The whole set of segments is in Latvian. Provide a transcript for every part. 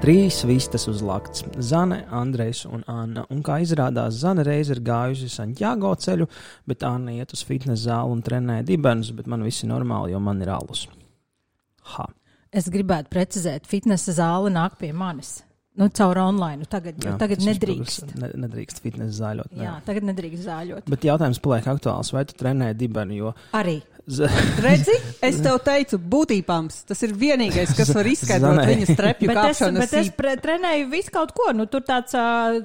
Trīs vistas uz lakts - Zane, Andrejs un Anna. Un kā izrādās, Zane reiz ir gājusi Santiago ceļu, bet Anna iet uz fitnes zāli un trenē dibenus, bet man viss ir normāli, jo man ir alus. Ha. Es gribētu precizēt, fitnesa zāle nāk pie manis. Nu, caur online. Tagad, Jā, tagad nedrīkst. Ne, nedrīkst fitnes zāļot. Jā, tagad nedrīkst zāļot. Bet jautājums paliek aktuāls, vai tu trenē dibenu, jo Arī. Redzi, es tev teicu, būtībams. Tas ir vienīgais, kas var izskaidrot viņas trepju Bet es, kāpšanas bet es pre, trenēju visu kaut ko. Nu, tur tāds,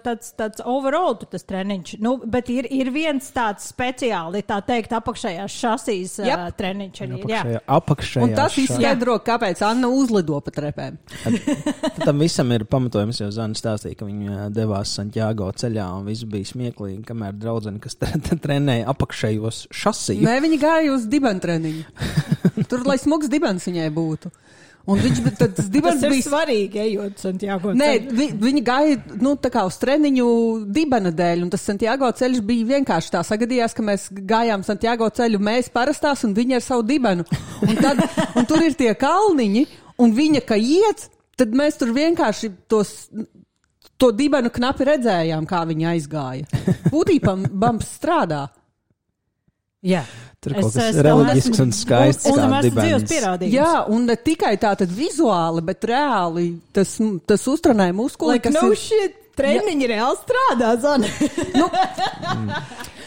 tāds, tāds overall tu tas treniņš. Nu, bet ir, ir viens tāds speciāli, tā teikt, apakšējās šasīs uh, Jep. treniņš. Arī, ir, jā. apakšējā, apakšējā Un tas šā- izskaidro, kāpēc Anna uzlido pa trepēm. Tam visam ir pamatojums, jo Zana stāstīja, ka viņa devās Santiago ceļā un viss bija smieklīgi, kamēr draudzene, kas tre- tre- trenēja apakšējos šasiju. Nē, viņa gāja uz dibentreniņu. Tur, lai smags dibens viņai būtu. Un viņš tad tas Tas dibens ir bija. svarīgi, ejot Santiago. Nē, vi, viņi gāja nu, uz treniņu dibena dēļ, un tas Santiago ceļš bija vienkārši tā sagadījās, ka mēs gājām Santiago ceļu, mēs parastās, un viņa ar savu dibenu. Un, tad, un tur ir tie kalniņi, un viņa, ka iet, tad mēs tur vienkārši tos. To dibenu knapi redzējām, kā viņa aizgāja. Būtībā bumps strādā. Jā. Tur Es- kaut kas es tev reliģisks esmu- un skaists. Un dzīves pierādījums. Jā, un ne tikai tā tad vizuāli, bet reāli tas, tas uztrenē muskuli, Like, kas no ir. shit, treniņi reāli strādā, Zana. Nu,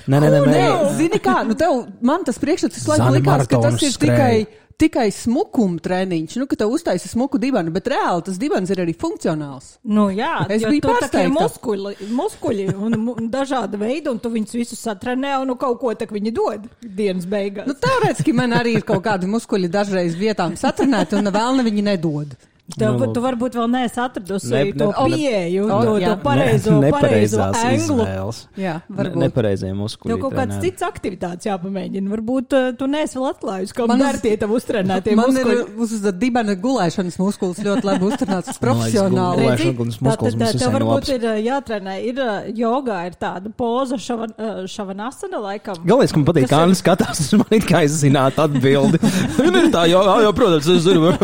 Nē, nē, nē, Nē, zini kā, nu tev, man tas priekšstats visu laiku Zane likās, ka tas ir tikai, tikai smukuma treniņš, nu, ka tev uztaisa smuku divanu, bet reāli tas divans ir arī funkcionāls. Nu, jā, Es biju kā ir muskuļi, muskuļi un mu- dažādi veidi, un tu viņus visus satrenē, un nu, kaut ko tak viņi dod dienas beigās. Nu, teorētiski man arī ir kaut kādi muskuļi dažreiz vietām satrenēti, un vēlna viņi nedod. Tev, Nu, tu varbūt vēl neesi atradusi ne- to ne- pieeju, O, to, to pareizo, Ne- pareizo anglu. izvēles. Jā, Ne- varbūt. Nepareizie muskuļi. Tev kaut kāds cits aktivitāts jāpamēģina. Varbūt uh, tu neesi vēl atklājis, kā Man man ir tie tavi uztrenētie Man muskuļi. ir uz dibena gulēšanas muskulis ļoti labi uzturēts profesionāli. Gulēšana Redzi, gulas tā- muskulis tā- mums Tev varbūt labs. ir uh, jātrenē, ir uh, jogā, ir tāda poza šavan, šavanasana laikam. Galvenais, ka man patīk, kā Anna skatās uz mani, kā es zinātu atbildi. Viņa ir tā, jā, jā, protams, es zinu.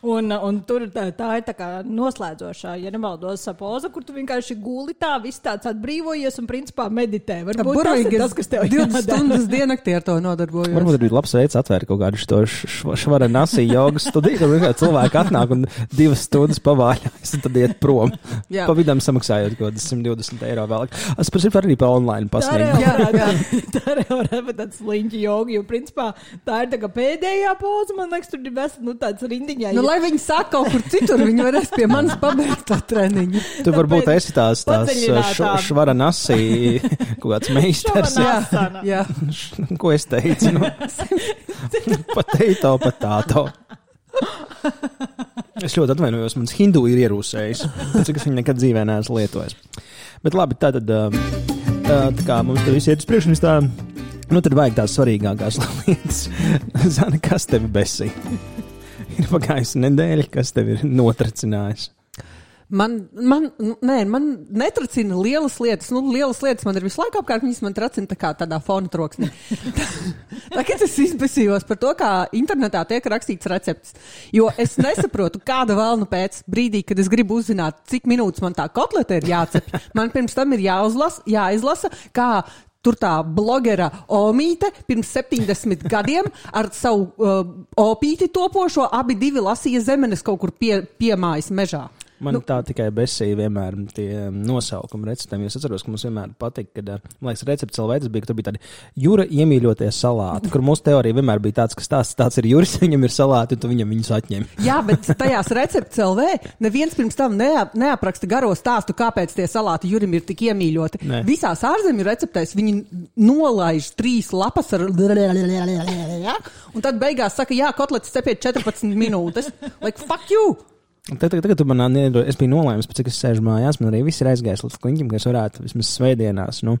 Un, un tur tā, tā ir tā kā noslēdzošā, ja nemaldos, poza, kur tu vienkārši guli tā, viss tāds atbrīvojies un principā meditē. Varbūt tas ir tas, kas tev 20 jādara. stundas diennaktī ar to nodarbojos. Varbūt arī labs veids atvērt kaut kādu šo švara nasi jogas studiju, kur vienkārši cilvēki atnāk un divas stundas pavāļājas un tad iet prom. Jā. Pa vidam samaksājot kaut kādas 120 eiro vēl. Es par šim arī pa online Tā arī pasniegu. Jā, varētu tā arī varētu būt tāds sliņķi jogi, jo principā tā ir tā kā pēdējā poza, man liekas, tur ir vesels, nu tāds rindiņā. Nu, lai viņi saka kaut kur citur, viņi varēs pie manis pabeigt to treniņu. Tu varbūt Tāpēc esi tās, tās padziļinātā- švara nasi kaut kāds meistars. Jā, jā. Ko es teicu? Nu, pateito, patāto. Es ļoti atvainojos, mans hindu ir ierūsējis. Pēc cik es viņu nekad dzīvē neesmu lietojis. Bet labi, tā tad, tā, tā kā mums te viss iet uz priekšu, un tā, nu tad vajag tās svarīgākās lietas. Zani, kas tevi besī? Ir pagājusi nedēļa, kas tevi ir notracinājis. Man, man, nē, man netracina lielas lietas. Nu, lielas lietas man ir visu laiku apkārt, viņas man tracina tā kā tādā fona troksnī. Tagad es izbēsījos par to, kā internetā tiek rakstīts recepts. Jo es nesaprotu, kāda vēlna pēc brīdī, kad es gribu uzzināt, cik minūtes man tā kotlete ir jācep. Man pirms tam ir jāuzlasa, jāizlasa, kā Tur tā blogera Omīte pirms 70 gadiem ar savu uh, opīti topošo abi lasīja zemenes kaut kur pie, piemājas mežā. Man nu, tā tikai besīja vienmēr tie nosaukumi receptēm. Es atceros, ka mums vienmēr patika, kad, eh, man liekas, recepts LV tas bija, ka tur bija tādi jūra iemīļotie salāti, kur mūsu teorija vienmēr bija tāds, ka tāds, tāds ir jūras, viņam ir salāti, un tu viņam viņus atņem. Jā, bet tajās receptes LV neviens pirms tam neap, neapraksta garo stāstu, kāpēc tie salāti jūrim ir tik iemīļoti. Nē. Visās ārzemju receptēs viņi nolaiž trīs lapas ar. Un tad beigās saka, jā, kotlets cepiet 14 minūtes. Like, fuck you! Tagad, tagad, man nē, es biju nolēmis, pēc cik es sēžu mājās, man arī viss ir aizgājis līdz kliņķim, ka es varētu vismaz svētdienās, nu,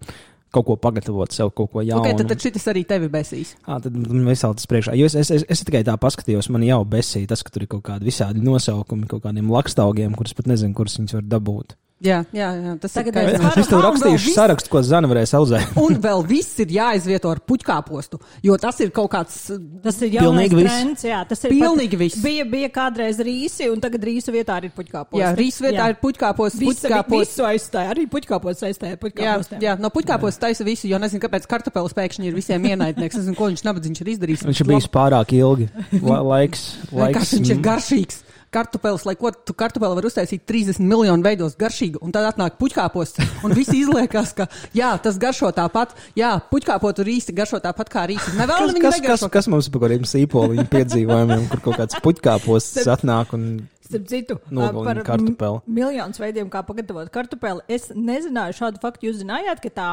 kaut ko pagatavot sev, kaut ko jaunu. Okay, tad, tad šis arī tevi besīs. À, tad man vēl tas priekšā. Jo es, es, es, es tikai tā paskatījos, man jau besīja tas, ka tur ir kaut kādi visādi nosaukumi, kaut kādiem lakstaugiem, kurus pat nezinu, kurus viņus var dabūt. Jā, jā, jā tas Tagad ir es Es es tev rakstīšu sarakstu, ko Zana varēs audzēt. Un vēl viss ir jāizvieto ar puķkāpostu, jo tas ir kaut kāds. Tas ir jau trends. Jā, tas ir Pilnīgi pat, viss. Bija, bija kādreiz rīsi, un tagad rīsu vietā ir puķkāpos. Jā, rīsu vietā ir puķkāposts, puķkāposts. visu aizstāja, arī puķkāpos aizstāja. Jā, puķkāpostiem. jā, no puķkāpos taisa visu, jo nezinu, kāpēc kartupeļs pēkšņi ir visiem ienaidnieks. Nezinu, ko viņš nabadzīgs ir izdarījis. Viņš ir bijis pārāk ilgi. La, laiks, Lai laiks. kas viņš ir garšīgs. Kartupēlis, lai ko tu kartupeli var uztaisīt 30 miljonu veidos garšīgu, un tad atnāk puķkāposts, un visi izliekas, ka, jā, tas garšo tāpat, jā, puķkāpotu rīsi garšo tāpat kā rīsi. Kas, kas, kas, kas mums par kādiem sīpoliņu piedzīvojumiem, kur kaut kāds puķkāpos atnāk un Starp citu, par kartupeli. miljonus veidiem, kā pagatavot kartupeli. Es nezināju šādu faktu. Jūs zinājāt, ka tā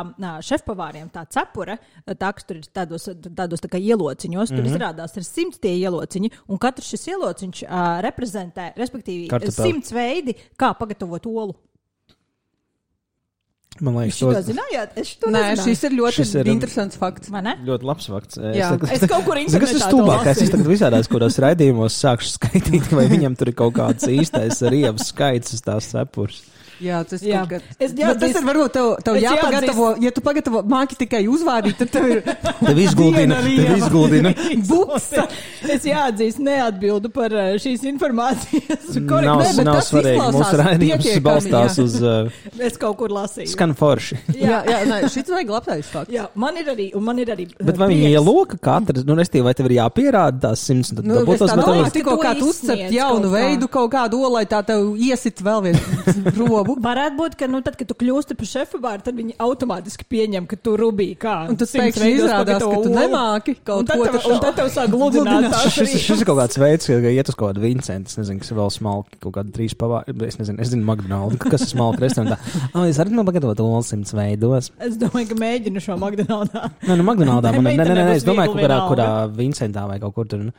šefpavāriem tā cepure, tā, kas tur ir tādos, tādos tā kā ielociņos, tur Mhm. izrādās ir simts tie ielociņi, un katrs šis ielociņš uh, reprezentē, respektīvi, Kartupeli. simts veidi, kā pagatavot olu. Man Jūs liekas, to to zinājāt? Es to Nē, nezināju. šis ir ļoti Šis ir- interesants fakts. Vai ne? ļoti labs fakts. Jā. Es kaut kur Zini, kas ir stulbākais? Es tagad visādās, kuros raidījumos sākšu skaitīt, vai viņam tur ir kaut kāds īstais riebs skaits uz tās cepures. Jā, tas, Jā. kad- Es Bet tas jāatzīst- ir varbūt tev, tev es jāpagatavo, ja tu pagatavo māki tikai uzvārīt, tad tev ir Tev izguldina, tev izguldina. Buksa. Es jāatzīst, neatbildu par ā, šīs informācijas. korektu. Nav, bet nav tas svarīgi. Mūsu raidījums balstās jā. uz uh, Es kaut kur lasīju. skan forši. Jā, jā, nē, šis vajag labtais fakts. Jā, man ir arī, un man ir arī. Bet vai viņi ieloka katru, nu, restīvi, vai tev ir jāpierāda tās simts, tad Nu, es tos tā domāju, metālus? tikko To kā tu uzcept jaunu veidu kaut kādu olai, tā tev iesit vēl vienu robu. Varētu būt, ka, nu, tad, kad tu kļūsti par šefu bāru, tad viņi automātiski pieņem, ka tu rubī kā. Un simts pēkšņi izrādās, ka tu nemāki kaut ko taču- Un tad tev sāk gludināt. Šis, ir kaut kāds veids, ka iet uz kaut kādu Vincentu. Es nezinu, kas ir vēl smalki, kaut kāda trīs pavāri. Es nezinu, es zinu, McDonald's, kas ir smalki restorānā. Oh, es arī man pagatavotu olu simts veidos. Es domāju, ka mēģinu šo McDonald's. Nē, nu, McDonald's. Nē, Man, nē, nē, nē, nē, es domāju, kurā, kurā Vincentā vai kaut kur tur. nu,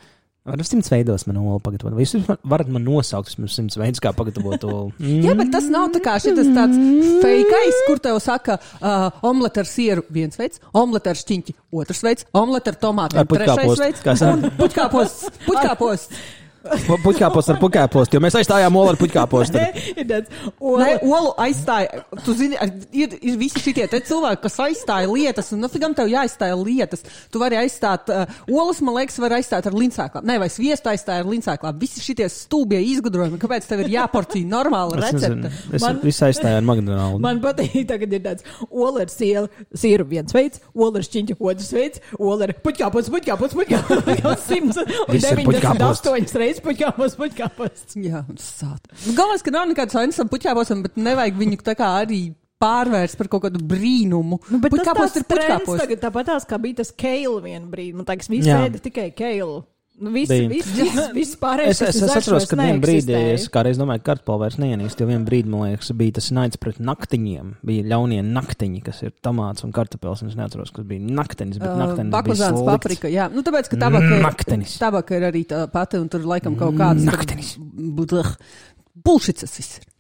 Var simts veidos man olu pagatavot. Vai jūs varat man nosaukt vismaz simts veidus, kā pagatavot olu? Mm. Jā, bet tas nav tā kā šis tāds fejkais, kur tev saka, uh, omlet ar sieru viens veids, omlet ar šķiņķi otrs veids, omlet ar tomātiem Ar puķkāpostu. trešais veids. Puķkāposts, puķkāposts. Puķkāpos ar puķkāpostu, jo mēs aizstājām olu ar puķkāpostu. Tāds, Nē, olu. olu aizstāja. Tu zini, ir, ir visi šitie cilvēki, kas aizstāja lietas, un nafigam tev jāaizstāja lietas. Tu vari aizstāt, uh, olas, man liekas, var aizstāt ar lincēklām. Nē, vai sviestu aizstāja ar lincēklām. Visi šitie stūbie izgudrojumi, kāpēc tev ir jāporcija normāla recepte. es Man- visu aizstāju ar McDonald's. Man patīk, tagad ir tāds ola ar sielu, sieru viens veids, ola ar šķiņķu otrs veids, ola ar puķkāpos, puķkāpos, puķkāpos, simts un Viss ir puķkāposts. 98 reizes puķkāpos, puķkāpos. Jā, sāt. Nu, Galvenais, ka nav nekāds vainas tam puķāposam, bet nevajag viņu tā kā arī pārvērst par kaut kādu brīnumu. Nu, bet puķkāpos tas ir puķkāpos. tagad tāpatās, kā bija tas keilu vienu brīdi. Man liekas, visi ēda tikai keilu. Nu, viss, viss, viss, viss pārējais. Es, es, es atceros, ka vienā brīdī es kādreiz domāju, ka kartupeļu vairs neienīst. Jo vienā brīdī, man liekas, bija tas naids pret naktiņiem. Bija ļaunie naktiņi, kas ir tomāts un kartupeļs. Es neatceros, kas bija naktiņas, bet naktiņas. Uh, paprika. Jā, nu tāpēc, ka tabaka ir, Naktenis. tabaka ir arī tā pati, un tur laikam kaut kāds. Naktenis. Bulšits tas viss ir.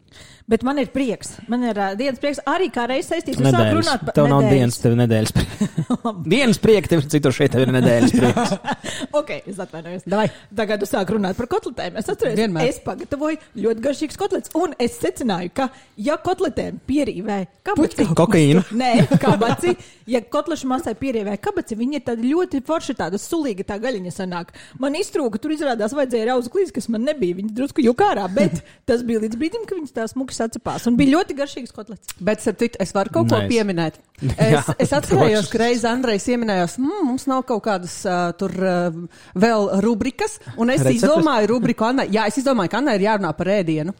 Bet man ir prieks. Man ir uh, dienas prieks arī kā reiz saistīts. Mēs sākam Nedēļas. runāt par Tev nav nedēļas. dienas, tev ir nedēļas prieks. dienas prieks, tev citur šeit tev ir nedēļas prieks. ok, es atvainojos. Davai. Tagad jūs sākat runāt par kotletēm. Es atceros, Vienmēr. es pagatavoju ļoti garšīgas kotletes. Un es secināju, ka, ja kotletēm pierīvē kabaci, Kokaīnu. Nē, kabaci, ja kotlešu masai pierīvē kabaci, viņi ir tādi ļoti forši, tāda sulīga tā gaļiņa sanāk. Man iztrūka, tur izrādās vajadzēja rauzu klīst, kas man nebija. Viņi drusku jūkārā, bet tas bija līdz brīdim, ka viņas tās mukas atcepās. Un bija ļoti garšīgas kotletes. Bet, starp citu, es varu kaut ko Nice. pieminēt. Jā, Es, es atcerējos, droši. ka reiz Andrejs ieminējās, mmm, mums nav kaut kādas uh, tur uh, vēl rubrikas, un es Receptes? izdomāju rubriku Annai. Jā, es izdomāju, ka Annai ir jārunā par ēdienu.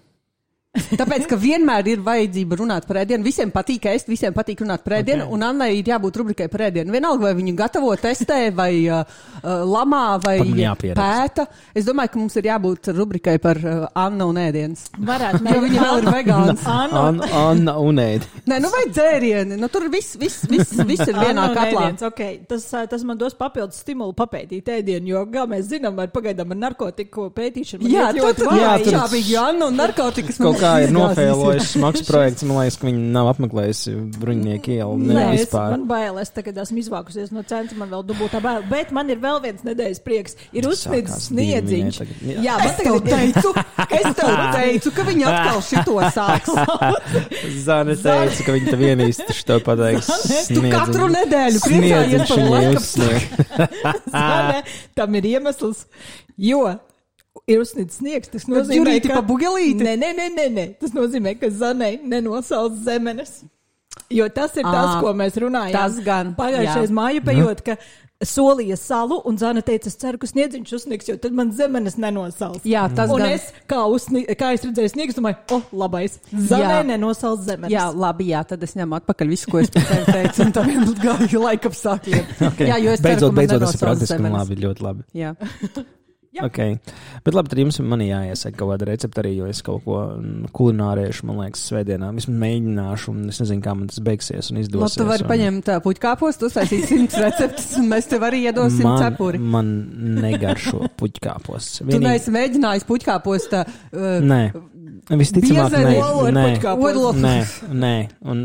Tāpēc, ka vienmēr ir vajadzība runāt par ēdienu. Visiem patīk ēst, visiem patīk runāt par ēdienu, Ok. okay. un Annai ir jābūt rubrikai par ēdienu. Vienalga, vai viņu gatavo, testē, vai uh, uh, lamā, vai pēta. Es domāju, ka mums ir jābūt rubrikai par uh, Anna un ēdienas. Varētu Jo viņa vēl ir vegāns. Anna, Anna, Anna un Ēd. Nē, nu vai dzērieni. Nu, tur viss, viss, viss, viss ir vienā katlā. ēdiens, okay. tas, ā, tas man dos papildus stimulu papētīt ēdienu, jo, kā mēs zinām, ar pagaidām ar narkotiku pētīšanu. man Jā, iet tur ļoti tur vāji. Jā, jā, tur- čābīgi Anna un narkotikas. Kaut kā tā ir nofēlojis smags projekts. Man liekas, ka viņi nav apmeklējuši bruņinieku ielu. Nē, es, vispār. man bail, es tagad esmu izvākusies no centra, man vēl dubultā bail. Bet man ir vēl viens nedēļas prieks. Ir uzsniegts Sākās sniedziņš. tagad. Jā, Es man tev tagad teicu, es tev teicu, ka viņi atkal šito sāks. Zane teica, ka viņi tev vienīsti šo pateiks. Tu katru nedēļu priecājies par laikapstākļiem. Zane, tam ir iemesls, jo ir uzsnīts sniegs. Tas nozīmē, pa bugelīti? Nē, nē, nē, nē, nē. Tas nozīmē, ka zanei nenosauc zemenes. Jo tas ir tas, Ā, ko mēs runājām. tas gan, Pagājušais jā. māju pējot, ka solīja salu, un Zana teica, es ceru, ka sniedziņš uzsniegs, jo tad man zemenes nenosals. Jā, tas un gan. es, kā, uzsni, kā es redzēju sniegs, domāju, o, oh, labais. Zanai Jā. nenosals zemenes. Jā, labi, jā, tad es ņemu atpakaļ visu, ko es tevi teicu, un tam vien gāju laikapstākļiem. Okay. Jā, jo es ceru, beidzot, ka man beidzot tas ir praktiski labi, ļoti labi. Jā. Jā. Okay. Bet labi, tad jums man jāiesaka kaut kāda recepte arī, jo es kaut ko mm, kulināriešu, man liekas, svētdienā vismaz mēģināšu, un es nezinu, kā man tas beigsies un Nu, izdosies. tu vari un... paņemt puķkāpos, uztaisīt simts receptes, un mēs tev arī iedosim man, cepuri. Man negaršo puķkāpos. Tu neesi mēģinājis puķkāpos tā. Uh, Nē, visticamāk, nē, nē, nē, nē, un,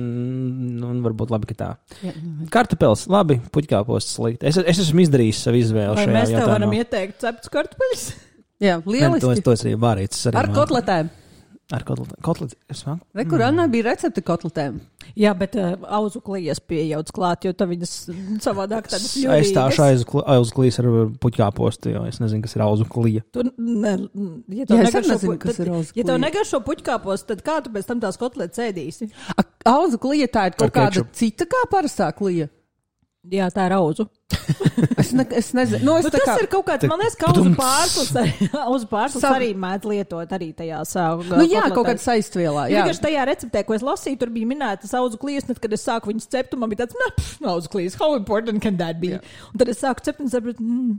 un varbūt labi, ka tā. Jā. Kartupēlis, labi, puķkāpos slikti. Es, es esmu izdarījis savu izvēli Vai šajā mēs tev varam jautājumā. ieteikt cepts kartupeļus? Jā, Nē, to, es, lieliski. to es arī varēju. Ar man- kotletēm. Ar kotletēm. Kotlet, es man... Rekurānā bija recepte kotletēm. Jā, bet uh, auzu klijas pieejauc klāt, jo tā viņas mm, savādāk tādas Es stāšu aiz, kl- aiz klīs ar puķkāpostu, jo es nezinu, kas ir auzu klija. Tu, ne, ja Jā, tev es arī negaršo nezinu, kas tad- ir auzu Ja tev negaršo puķkāpos, tad kā tu pēc tam tās kotletes ēdīsi? Auzu klija tā ir kaut Ar kāda kečupu. cita kā parastā klija. Jā, tā ir auzu. Es, ne, es nezinu, nu, es Nu, tā tas kā. ir kaut kāds, man liekas, ka pārslas, arī- auzu pārslas Sav- arī mēdz lietot arī tajās. Nu, jā, kaut kāda saistvielā. Jā, vienkārši tajā receptē, ko es lasīju, tur bija minētas auzu klijas, tad, kad es sāku viņas cept, un man bija tāds, pff, no auzu klijas, how important can that be? Jā. Un tad es sāku cept un sapratu, mm,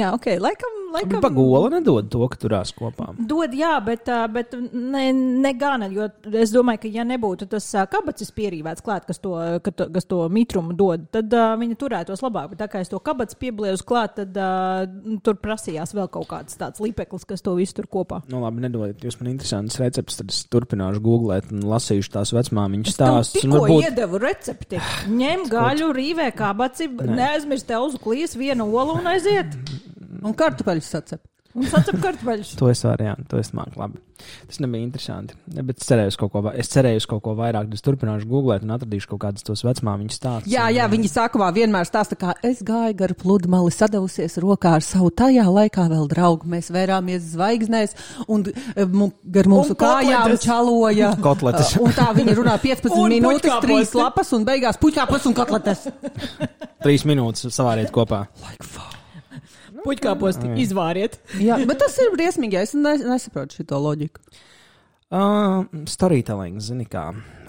jā, ok, laikam, laikam. Bet pagola nedod to, ka turās kopā. Dod, jā, bet, bet ne, ne gana, jo es domāju, ka ja nebūtu tas kabacis pierīvēts klāt, kas to, ka to, kas to mitrumu dod, tad uh, viņi turētos labāk. Bet tā kā es to kabacis piebliezu klāt, tad uh, tur prasījās vēl kaut kāds tāds lipeklis, kas to visu tur kopā. Nu, labi, nedodiet jūs man interesantas receptes, tad es turpināšu googlēt un lasīšu tās vecmāmiņas stāstus. un tikko varbūt- iedevu recepti. Ņem gaļu, rīvē kabaci, neaizmirst te uz klīs vienu olu un aiziet. un kartupeļus sacep. Un sacep kartupeļus. To es varu, jā, to es māku labi. Tas nebija interesanti. Bet es cerēju uz kaut ko, es cerēju uz kaut ko vairāk. Es turpināšu googlēt un atradīšu kaut kādus tos vecmāmiņas stāstus. Jā, jā, viņi sākumā vienmēr stāsta, kā es gāju gar pludmali, sadavusies rokā ar savu tajā laikā vēl draugu. Mēs vērāmies zvaigznēs un eh, mu, gar mūsu Un kājām čaloja. Kotletes. Un tā viņi runā 15 Un minūtes, puķkāposti. 3 lapas un beigās puķāpus un kotletes. Trīs minūtes savāriet kopā. Puķkāpos izvāriet. Jā, bet tas ir briesmīgi. Es nes nesaprotu šo loģiku. Uh, storytelling, zini kā.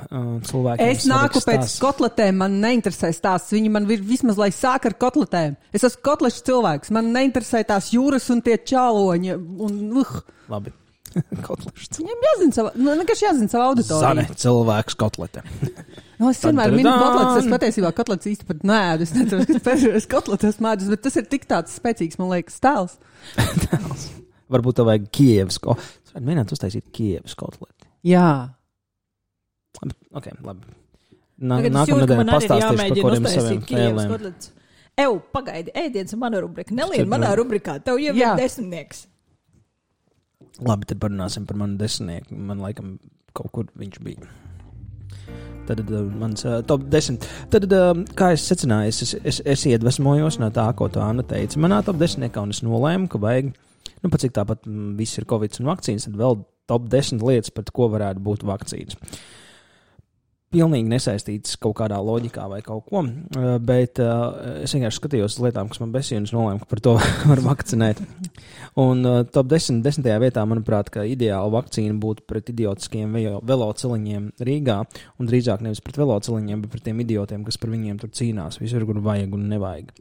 Uh, cilvēkiem Es nāku pēc stāsts. kotletēm, man neinteresē stāsts. Viņi man ir vismaz, lai sāk ar kotletēm. Es esmu kotlešu cilvēks, man neinteresē tās jūras un tie čāloņi. Un, uh, Labi. Kotletes. viņiem jāzina sava, nu, vienkārši jāzina sava Zane, auditorija. cilvēks kotlete. Nu, es vienmēr minu kotletes, es patiesībā kotletes īsti pat nē, es nezinu, kas pēdējais kotletes mēdus, bet tas ir tik tāds spēcīgs, man liekas, tēls. Varbūt tev vajag Kievas. Ko... Es varu mēģināt uztaisīt Kievas kotleti. Jā. Ok, labi. Nā, ir pastāstīšu par kodiem saviem kotletes. Ew, pagaidi, ēdiens ir mana rubrika. Nelien Tad, manā rubrikā. Tev jau ir desmitnieks. Labi, tad parunāsim par manu desmitnieku. Man laikam kaut kur viņš bija. Tad uh, mans uh, top 10. Tad, uh, kā es secināju, es, es, es, es iedvesmojos no tā, ko tā Anna teica. Manā top 10. un es nolēmu, ka vajag, nu, pat cik tāpat mm, viss ir Covid un vakcīnas, tad vēl top 10 lietas, pret ko varētu būt vakcīnas. Pilnīgi nesaistīts kaut kādā loģikā vai kaut ko, uh, bet uh, es vienkārši skatījos uz lietām, kas man besīja, un nolēmu, ka par to var vakcinēt. Un uh, top 10. desmitajā vietā, manuprāt, ka ideāla vakcīna būtu pret idiotiskiem veloceliņiem Rīgā, un drīzāk nevis pret veloceliņiem, bet pret tiem idiotiem, kas par viņiem tur cīnās, visur, kur vajag un nevajag.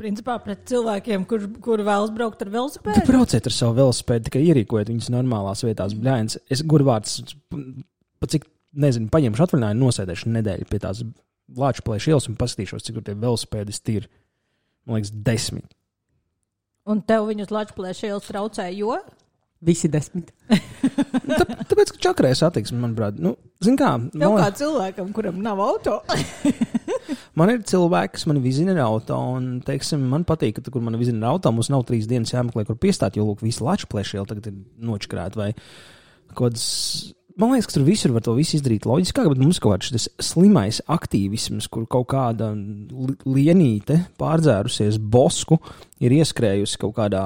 Principā pret cilvēkiem, kur, kur vēlas braukt ar velosipēdu. brauciet ar savu velosipēdu, tikai ierīkojiet viņus normālās vietās, bļāns. Es gurvārds, pa cik, nezinu, paņemšu atvaļinājumu, nosēdēšu nedēļu pie tās Lāča plēša ielas un paskatīšos, cik tur tie velosipēdisti ir. Man liekas, desmit. Un tev viņus lačplēšu ielas traucē, jo Visi desmit. Tā, tāpēc, ka čakarē satiksme, manuprāt, nu, zin kā, Tev man, kā cilvēkam, kuram nav auto. man ir cilvēki, kas man vizina ar auto, un, teiksim, man patīk, ka, kur man vizina ar auto, mums nav trīs dienas jāmeklē, kur piestāt, jo, lūk, visi laču plēšieli tagad ir nočkrēti vai kaut kāds. Man liekas, ka tur visur var to visu izdarīt loģiskāk, bet mums kaut kāds slimais aktīvisms, kur kaut kāda li- lienīte pārdzērusies bosku, ir ieskrējusi kaut kādā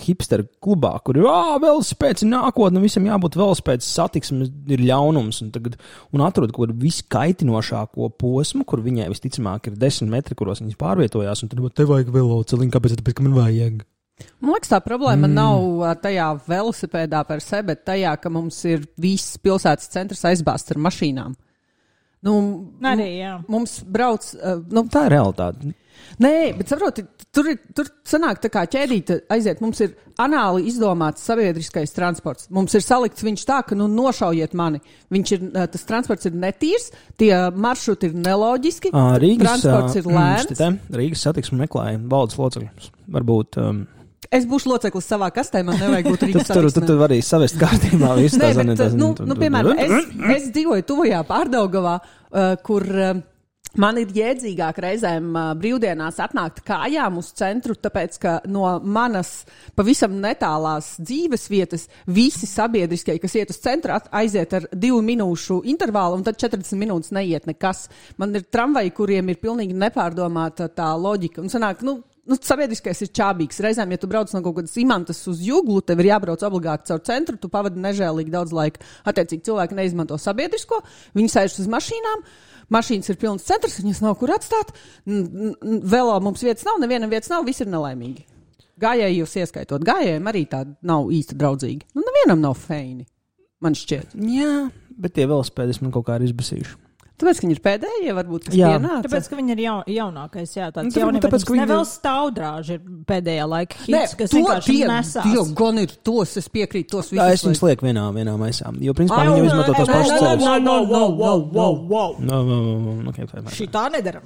hipsteru klubā, kur ir velospēds, ir nākotne, visam jābūt velospēds, satiksmes ir ļaunums. Un, tagad, un atrod kaut kādu viskaitinošāko posmu, kur viņai visticamāk ir desmit metri, kuros viņas pārvietojās. Un tad tev vajag veloceliņu, kāpēc? Tāpēc, ka man vajag. Man liekas, tā problēma mm. nav tajā velosipēdā per se, bet tajā, ka mums ir viss pilsētas centrs aizbāzts ar mašīnām. Nu, Arī, jā. mums brauc. ā, Nu, Tā ir realitāte. Nē, bet saproti, tur, ir, tur sanāk tā kā ķēdīte aiziet. Mums ir anāli izdomāts sabiedriskais transports. Mums ir salikts viņš tā, ka nu nošaujiet mani. Viņš ir, tas transports ir netīrs, tie maršruti ir neloģiski, Rīgas, transports ir mm, lēns. te, Rīgas satiksme meklēja valdes locekļus. Varbūt um, Es būšu loceklis savā kastē, man nevajag būt Rīgas tur, tur, tur arī savest kārtībā visu Nē, bet, anētas, nu, nu, piemēram, es, es dzīvoju tuvajā pārdaugavā, uh, kur uh, man ir jēdzīgāk reizēm uh, brīvdienās atnākt kājām uz centru, tāpēc, ka no manas pavisam netālās dzīves vietas visi sabiedriskie, kas iet uz centru, aiziet ar divu minūšu intervālu, un tad 40 minūtes neiet nekas. Man ir tramvaji, kuriem ir pilnīgi nepārdomāta tā loģika. Un sanāk, nu, Nu, sabiedriskais ir čābīgs. Reizēm, ja tu brauc no kaut kādas imantas uz jūglu, tev ir jābrauc obligāti caur centru, tu pavadi nežēlīgi daudz laika. Attiecīgi, cilvēki neizmanto sabiedrisko, viņi sēž uz mašīnām. Mašīnas ir pilnas centrs, viņas nav kur atstāt. Velo mums vietas nav, nevienam vietas nav, visi ir nelaimīgi. Gājēji jūs ieskaitot, gājējiem arī tādi nav īsti draudzīgi. Nu, nevienam nav feini, man šķiet. Jā, bet tie velospēdi man kaut kā ir izbasījuši. Tāpēc, ka viņi ir pēdējie, varbūt tas Jā. pienāca. Tāpēc, ka viņi ir jaun, jaunākais, jā, Nu, tāds tad varbūt jaunības. tāpēc, ka viņi- vēl stāvdrāži ir pēdējā laika Nē, hits, kas to vienkārši tie- nesās. tie gan ir tos, es piekrītu, tos Jā, es visus. viņus lieku vienā, vienā maisā. Jo, principā, viņi jau izmanto tos nē, pašus nē, ceļus. nē, no, no, no, no, no. No, no, no, no, okay, fine, fine. Šī tā nedaram.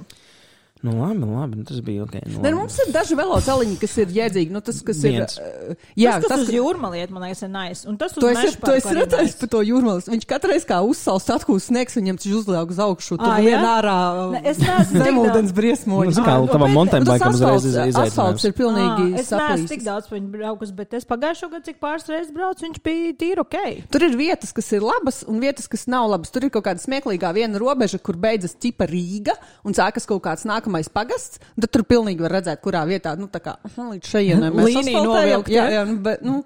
Nu, labi, labi, nu, tas bija ok. Nu, labi. nu, mums ir daži velosipēdiņi, kas ir jēdzīgi. Nu, tas, kas Viens. ir. uh, Jā, tas, tas tas, uz jūrmāliet, man liekas, ir nice. Un tas uz Tu esi, meža tu esi parku arī redzējis nice. par to jūrmālu. Viņš katru reizi kā uzsāls atkūs sniegs, viņam taču uzliek uz augšu. Tur vien ārā Ne, es neesmu zemūdens briesmoņi. Nu, kā, tavam nu, tas bikam uzreiz izaicinājums. Asfalts ir pilnīgi Ā, Es neesmu tik daudz par viņu braukus, bet es pagājušo gadu, cik pāris reizes braucu, viņš bija tīri ok. Tur ir vietas, kas ir labas, un vietas, kas nav labas. Tur ir kaut kāda smieklīgā viena robeža, kur beidzas ķipa Rīga un sākas kaut kāds nākamais pagasts. Tad tur pilnīgi var redzēt, kurā vietā, nu, tā kā līdz šejienai mēs novilkt, Jā, ja? jā, bet, nu,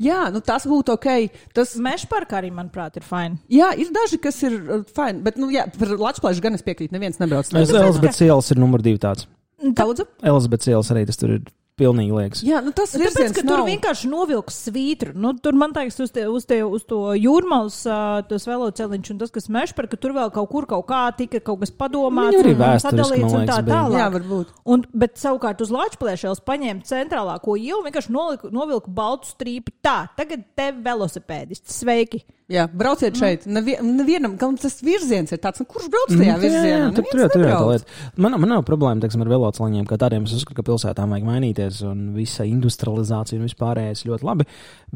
jā, nu, tas būtu ok. Tas, Meža parkā arī, manuprāt, ir fini. jā, ir daži, kas ir uh, fini, bet, nu, jā, par Latviju gan es piekrītu, neviens nebrauc. Es Elizabetes ielas ir numur divi tāds. Daudz? Elizabetes ielas arī tas tur ir pilnīgi liekas. Jā, nu, tas ir. Tāpēc, ka tur vienkārši novilks svītru. Nu, tur man liekas, uz, te, uz, te, uz to jūrmālas, tas veloceliņš un tas, kas mežs par, ka tur vēl kaut kur kaut kā tika kaut kas padomāts. Viņu arī vēsturiski, un tā tālāk. Jā, varbūt. Un, bet savukārt uz Latvijas paņēma centrālāko ielu, vienkārši noliku, novilku baltu strīpi. Tā, tagad te velosipēdisti. Sveiki! Jā, brauciet šeit. Nevie, nevienam, gan tas virziens ir tāds, nu, kurš brauc tajā Mm, virzienā? jā, tur, tur, tur ir tā lieta. Man, man nav problēma teiksim, ar velosipēdiem, kā tādiem. Es uzskatu, ka pilsētām vajag mainīties un visa industrializācija un vispārējais ļoti labi.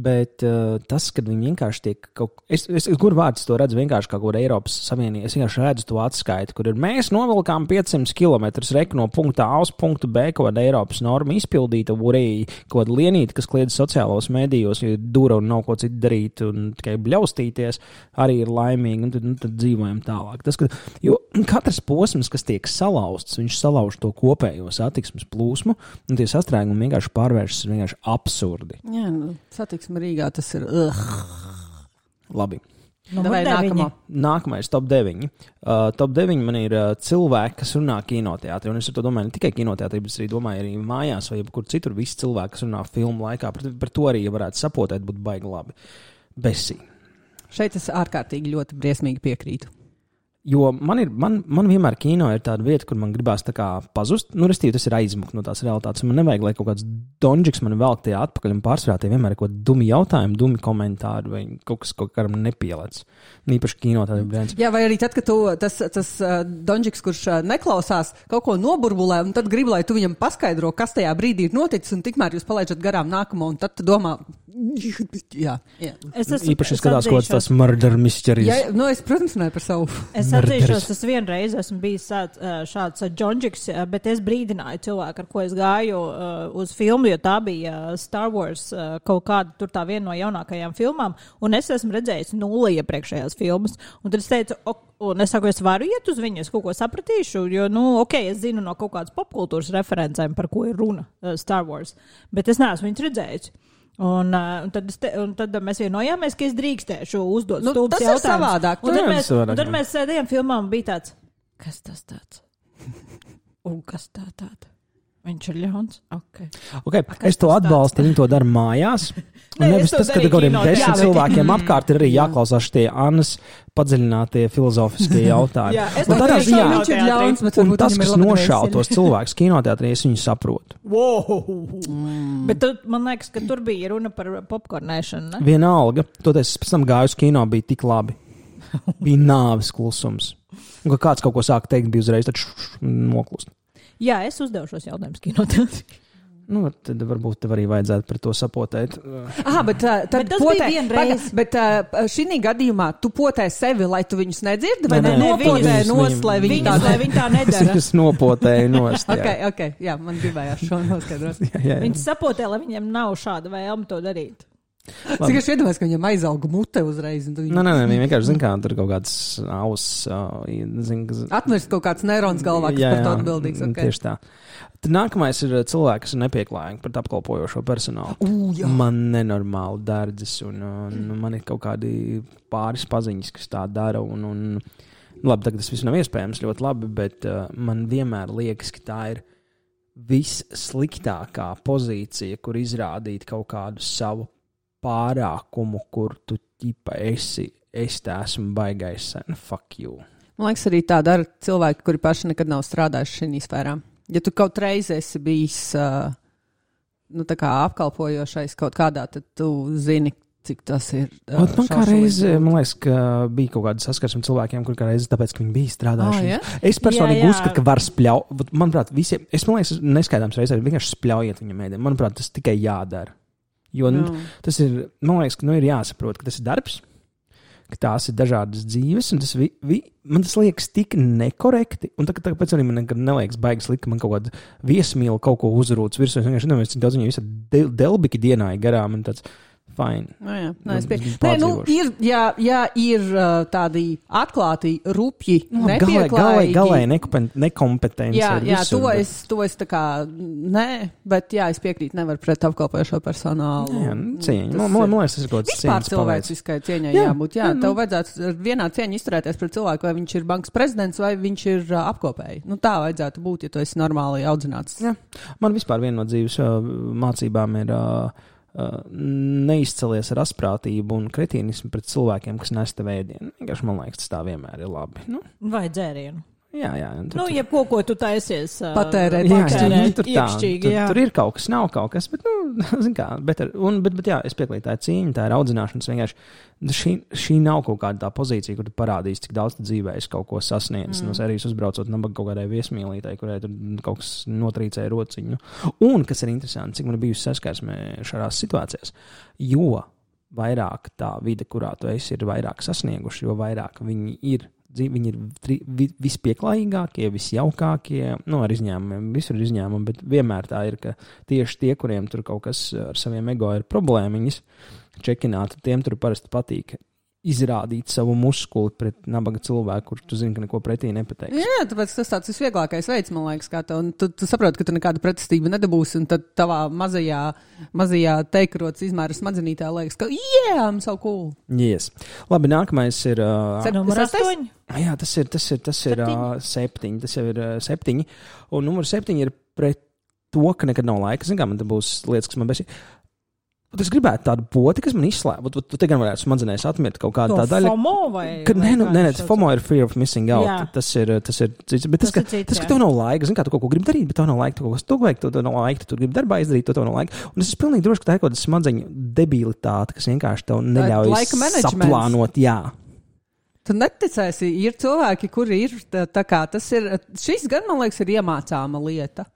Bet uh, tas, kad viņi vienkārši tiek kaut kā, es, es, kur vārds to redzu, vienkārši kā kaut kāda Eiropas Savienība, es vienkārši redzu to atskaiti, kur ir mēs novilkām 500 km reku no punkta A uz punktu B, kaut kāda Eiropas norma izpildīta, arī kaut kāda lienīta, kas kliedz sociālos medijos, jo dura un nav ko citu darīt un tikai bļaustīties, arī ir laimīgi, un tad, nu, tad dzīvojam tālāk. Tas, ka, jo katrs posms, kas tiek salauzts, viņš salauž to kopējo satiksmes plūsmu, un tie sastrēgumi vienkārši pārvēršas vienkārši absurdi. Jā, nu, satiksme Rīgā tas ir. Uh. Labi. Numur Vai nākamā? Nākamais, top 9. Uh, top 9 man ir uh, cilvēki, kas runā kinoteātrī. Un es to domāju ne tikai kinoteātrī, bet arī domāju, arī mājās vai kur citur. Visi cilvēki, kas runā filmu laikā, par, par to arī varētu sapotēt, būtu baigi labi. Besī. Šeit es ārkārtīgi ļoti briesmīgi piekrītu. Jo man, ir, man, man vienmēr kino ir tāda vieta, kur man gribās pazust. Nu, restīvi, tas ir aizmukt no tās realitātes. Man nevajag, lai kaut kāds donžiks man velk tajā atpakaļ un pārsvarā tie vienmēr ir kaut kādi dumi jautājumi, dumi komentāri vai kaut kas, kaut kādam nepielēc. Un īpaši kino tāda viens. Jā, vai arī tad, kad tu, tas, tas uh, Donģiks, kurš uh, neklausās, kaut ko noburbulē, un tad grib, lai tu viņam paskaidro, kas tajā brīdī ir noticis, un tikmēr jūs palaidat garām nākamo, un tad tu domā, Jā, jā. Es esmu Īpaši skatās kaut kāds tas murder mysteries. jā nu, es, protams, runāju par savu. Es Murderis. atzīšos, es vienreiz esmu bijis ā, šāds džonģiks, bet es brīdināju cilvēku, ar ko es gāju uz filmu, jo tā bija Star Wars kaut kāda tur tā viena no jaunākajām filmām, un es esmu redzējis nulli iepriekšējās filmas. Un tad es teicu, ok, un es saku, es varu iet uz viņu, es kaut ko sapratīšu, jo, nu, ok, es zinu no kaut kādas popkultūras referencēm, par ko ir runa Star Wars, bet es neesmu viņus redzējis. Un, uh, un, tad te, un tad mēs vienojāmies, ka es drīkstēšu uzdot Nu, stulbus tas ir jautājumus. savādāk. Un tad, mēs, un tad mēs sēdējām filmā un bija tāds, kas tas tāds? Un kas tā tāda? Viņš ir ļauns. Okay. Okay, es to atbalstu, viņi to dara mājās. Un Nē, nevis tas, ka kaut kādiem desmit cilvēkiem apkārt ir arī jāklausās tie Annas padziļinātie filozofiskie jautājumi. Jā, es tādā ziņā, Viņš ir ļauns, bet un tas, kas nošāva tos cilvēkus kinoteātrī, es viņu saprotu. Mm. Bet tu, man liekas, ka tur bija runa par popkornēšanu. ne? Vienalga, toties es pēc tam gāju uz kino, bija tik labi. Bija nāves klusums. Un, kad kāds kaut ko sāka teikt, bija uzreiz tāds noklust. Jā, es uzdevu šos jautājumus kinoteātrī. Nu, tad varbūt tev arī vajadzētu par to sapotēt. Ah, bet, uh, tad Bet tas potē, bija vienreiz. Paga, bet uh, šī gadījumā tu potē sevi, lai tu viņus nedzirdi, vai ne? nē, Nopotē nost, lai viņi tā lai viņi tā nedara. Es nopotēju nost. jā. Ok, ok, jā, man gribējās šo noskaidrot. Viņi sapotē, lai viņiem nav šāda vēlme to darīt. Cik es iedomājos, ka viņam aizauga mute uzreiz. un tu viņu- Nē, nē, nē, viņi vienkārši zina, kā tur kaut kāds auss. Uh, Atmirst kaut kāds neirons galvā, kas par to atbildīgs. Okay. Tieši tā. Tad nākamais ir cilvēks, kas ir nepieklājīgi pret apkalpojošo personālu. Jā. man nenormāli dārdzis, un, un man ir kaut kādi pāris paziņas, kas tā dara. Un, un, labi, tagad tas viss nav iespējams ļoti labi, bet uh, man vienmēr liekas, ka tā ir vissliktākā pozīcija, kur izrādīt kaut kādu savu pārākumu, kur tu ķipa esi. Es te esmu baigais, sen, fuck you. Man liekas, arī tā dara cilvēki, kuri paši nekad nav strādājuši šajā sfērā. Ja tu kaut reiz esi bijis uh, nu, apkalpojošais kaut kādā, tad tu zini, cik tas ir. Uh, man kā reize, man liekas, ka bija kaut kāda saskarsme cilvēkiem, kur kā reize, tāpēc, ka viņi bija strādājuši. Ah, ja? Es personīgi Jā, jā. uzskatu, ka var spļaut. Manuprāt, visiem, es man liekas, neskaidrs reizē vienkārši spļaujiet viņam ēdienu. Manuprāt, tas tikai jādara. Jo nu, tas ir, man liekas, ka nu, ir jāsaprot, ka tas ir darbs, ka tās ir dažādas dzīves, un tas, vi, vi, man tas liekas tik nekorekti. Un tā, tāpēc arī man nekad neliekas baigas likt, ka man kaut kāda viesmīla kaut ko uzrūc virsū. Es vienkārši nedomāju, cik daudz viņa visā del, delbiki dienā ir garām. Tāds, fine. Nu, jā, nē, es Nu, pie... Nē, nu, ir, jā, jā, ir uh, tādi atklāti, rupji, Nu, Galai, galai, nepieklājīgi. galai nekompen- nekompetence. Jā, jā visur, to, bet- es, to es tā kā, nē, bet jā, es piekrītu, nevar pret apkalpojošo personālu. Jā, nu, cieņa. Man, man, liekas, tas ir kaut kāds Vispār cieņas paveids. cilvēciskai cieņai Jā, jābūt. Jā, jā, nu. tev vajadzētu ar vienā cieņā izturēties pret cilvēku, vai viņš ir bankas prezidents, vai viņš ir uh, apkopēji. Nu, tā vajadzētu būt, ja tu esi normāli audzināts. Jā. Man vispār viena no dzīves uh, mācībām ir uh, neizcelies ar asprātību un kretīnismu pret cilvēkiem, kas nes tev ēdienu. Vienkārši man liekas, tas tā vienmēr ir labi. Nu, Vai dzērienu. Jā, jā. un tur- Nu, jebko, ko tu taisies. ā, Patērēt Jā, patērēt jā, tur, tā, iekšķīgi, tur, jā. tur ir kaut kas, nav kaut kas, bet, nu, zin kā, bet, ar- un, bet, bet jā, es piekrītu, tā ir cīņa, tā ir audzināšana. tas Vienkārši šī, šī nav kaut kāda tā pozīcija, kur tu parādīsi, cik daudz dzīvē esi kaut ko sasniedzis. Mm. No sērijas uzbraucot nabaga kaut kādai viesmīlītei, kurai tur kaut kas notrīcēja rociņu. Un, kas ir interesanti, cik man ir bijusi saskarsme šādās situācijās, jo vairāk tā vide, kurā tu esi, ir vairāk sasnieguši, jo vairāk viņi ir. Viņi ir tri, vi, vispieklājīgākie, visjaukākie, nu, ar izņēmumiem. Visur ir izņēmumi, bet vienmēr tā ir, ka tieši tie, kuriem tur kaut kas ar saviem ego ir problēmiņas, čekināt, tiem tur parasti patīk izrādīt savu muskuli pret nabaga cilvēku, kurš tu zini, ka neko pretī nepateiks. Jā, tāpēc tas tāds visvieglākais veids, man liekas, kā un Tu, tu saproti, ka tu nekādu pretestību nedabūsi, un tad tavā mazajā, mazajā teikrots izmēra smadzenītē liekas, ka, jā, I'm so cool. Yes. Labi, nākamais ir. Uh, Sep- Numur astoņi. Ah, Jā, tas ir, tas ir, tas ir Septiņi. uh, septiņi. Tas jau ir uh, septiņi. Un numurs septiņi ir pret to, ka nekad nav laika. Zinām, man te būs lietas, kas man besī. Bet es gribētu tādu poti, kas man izslēdz. Tu, tu te gan varētu smadzenēs atmirt kaut kādu tādu daļu. FOMO vai? Ka, vai nē, nu, nē, nē? FOMO ir fear of missing out. Jā. Tas ir, tas ir cits. Bet tas, Tas ka, cits, tas, ka tev nav laika, zini, kā tu kaut ko gribi darīt, bet tev nav laika, tu kaut ko tu vajag, tu, tu nav laika, tu gribi darbā izdarīt, tu tev nav laika. Un es esmu pilnīgi drošs, ka tā ir kaut kāda smadzeņu debilitāte, kas vienkārši tev neļauj saplānot. Jā. Tu neticēsi, ir cilvēki, kuri ir tā, tā kā tas ir. Šis gan, man liekas, ir iemācāma lieta.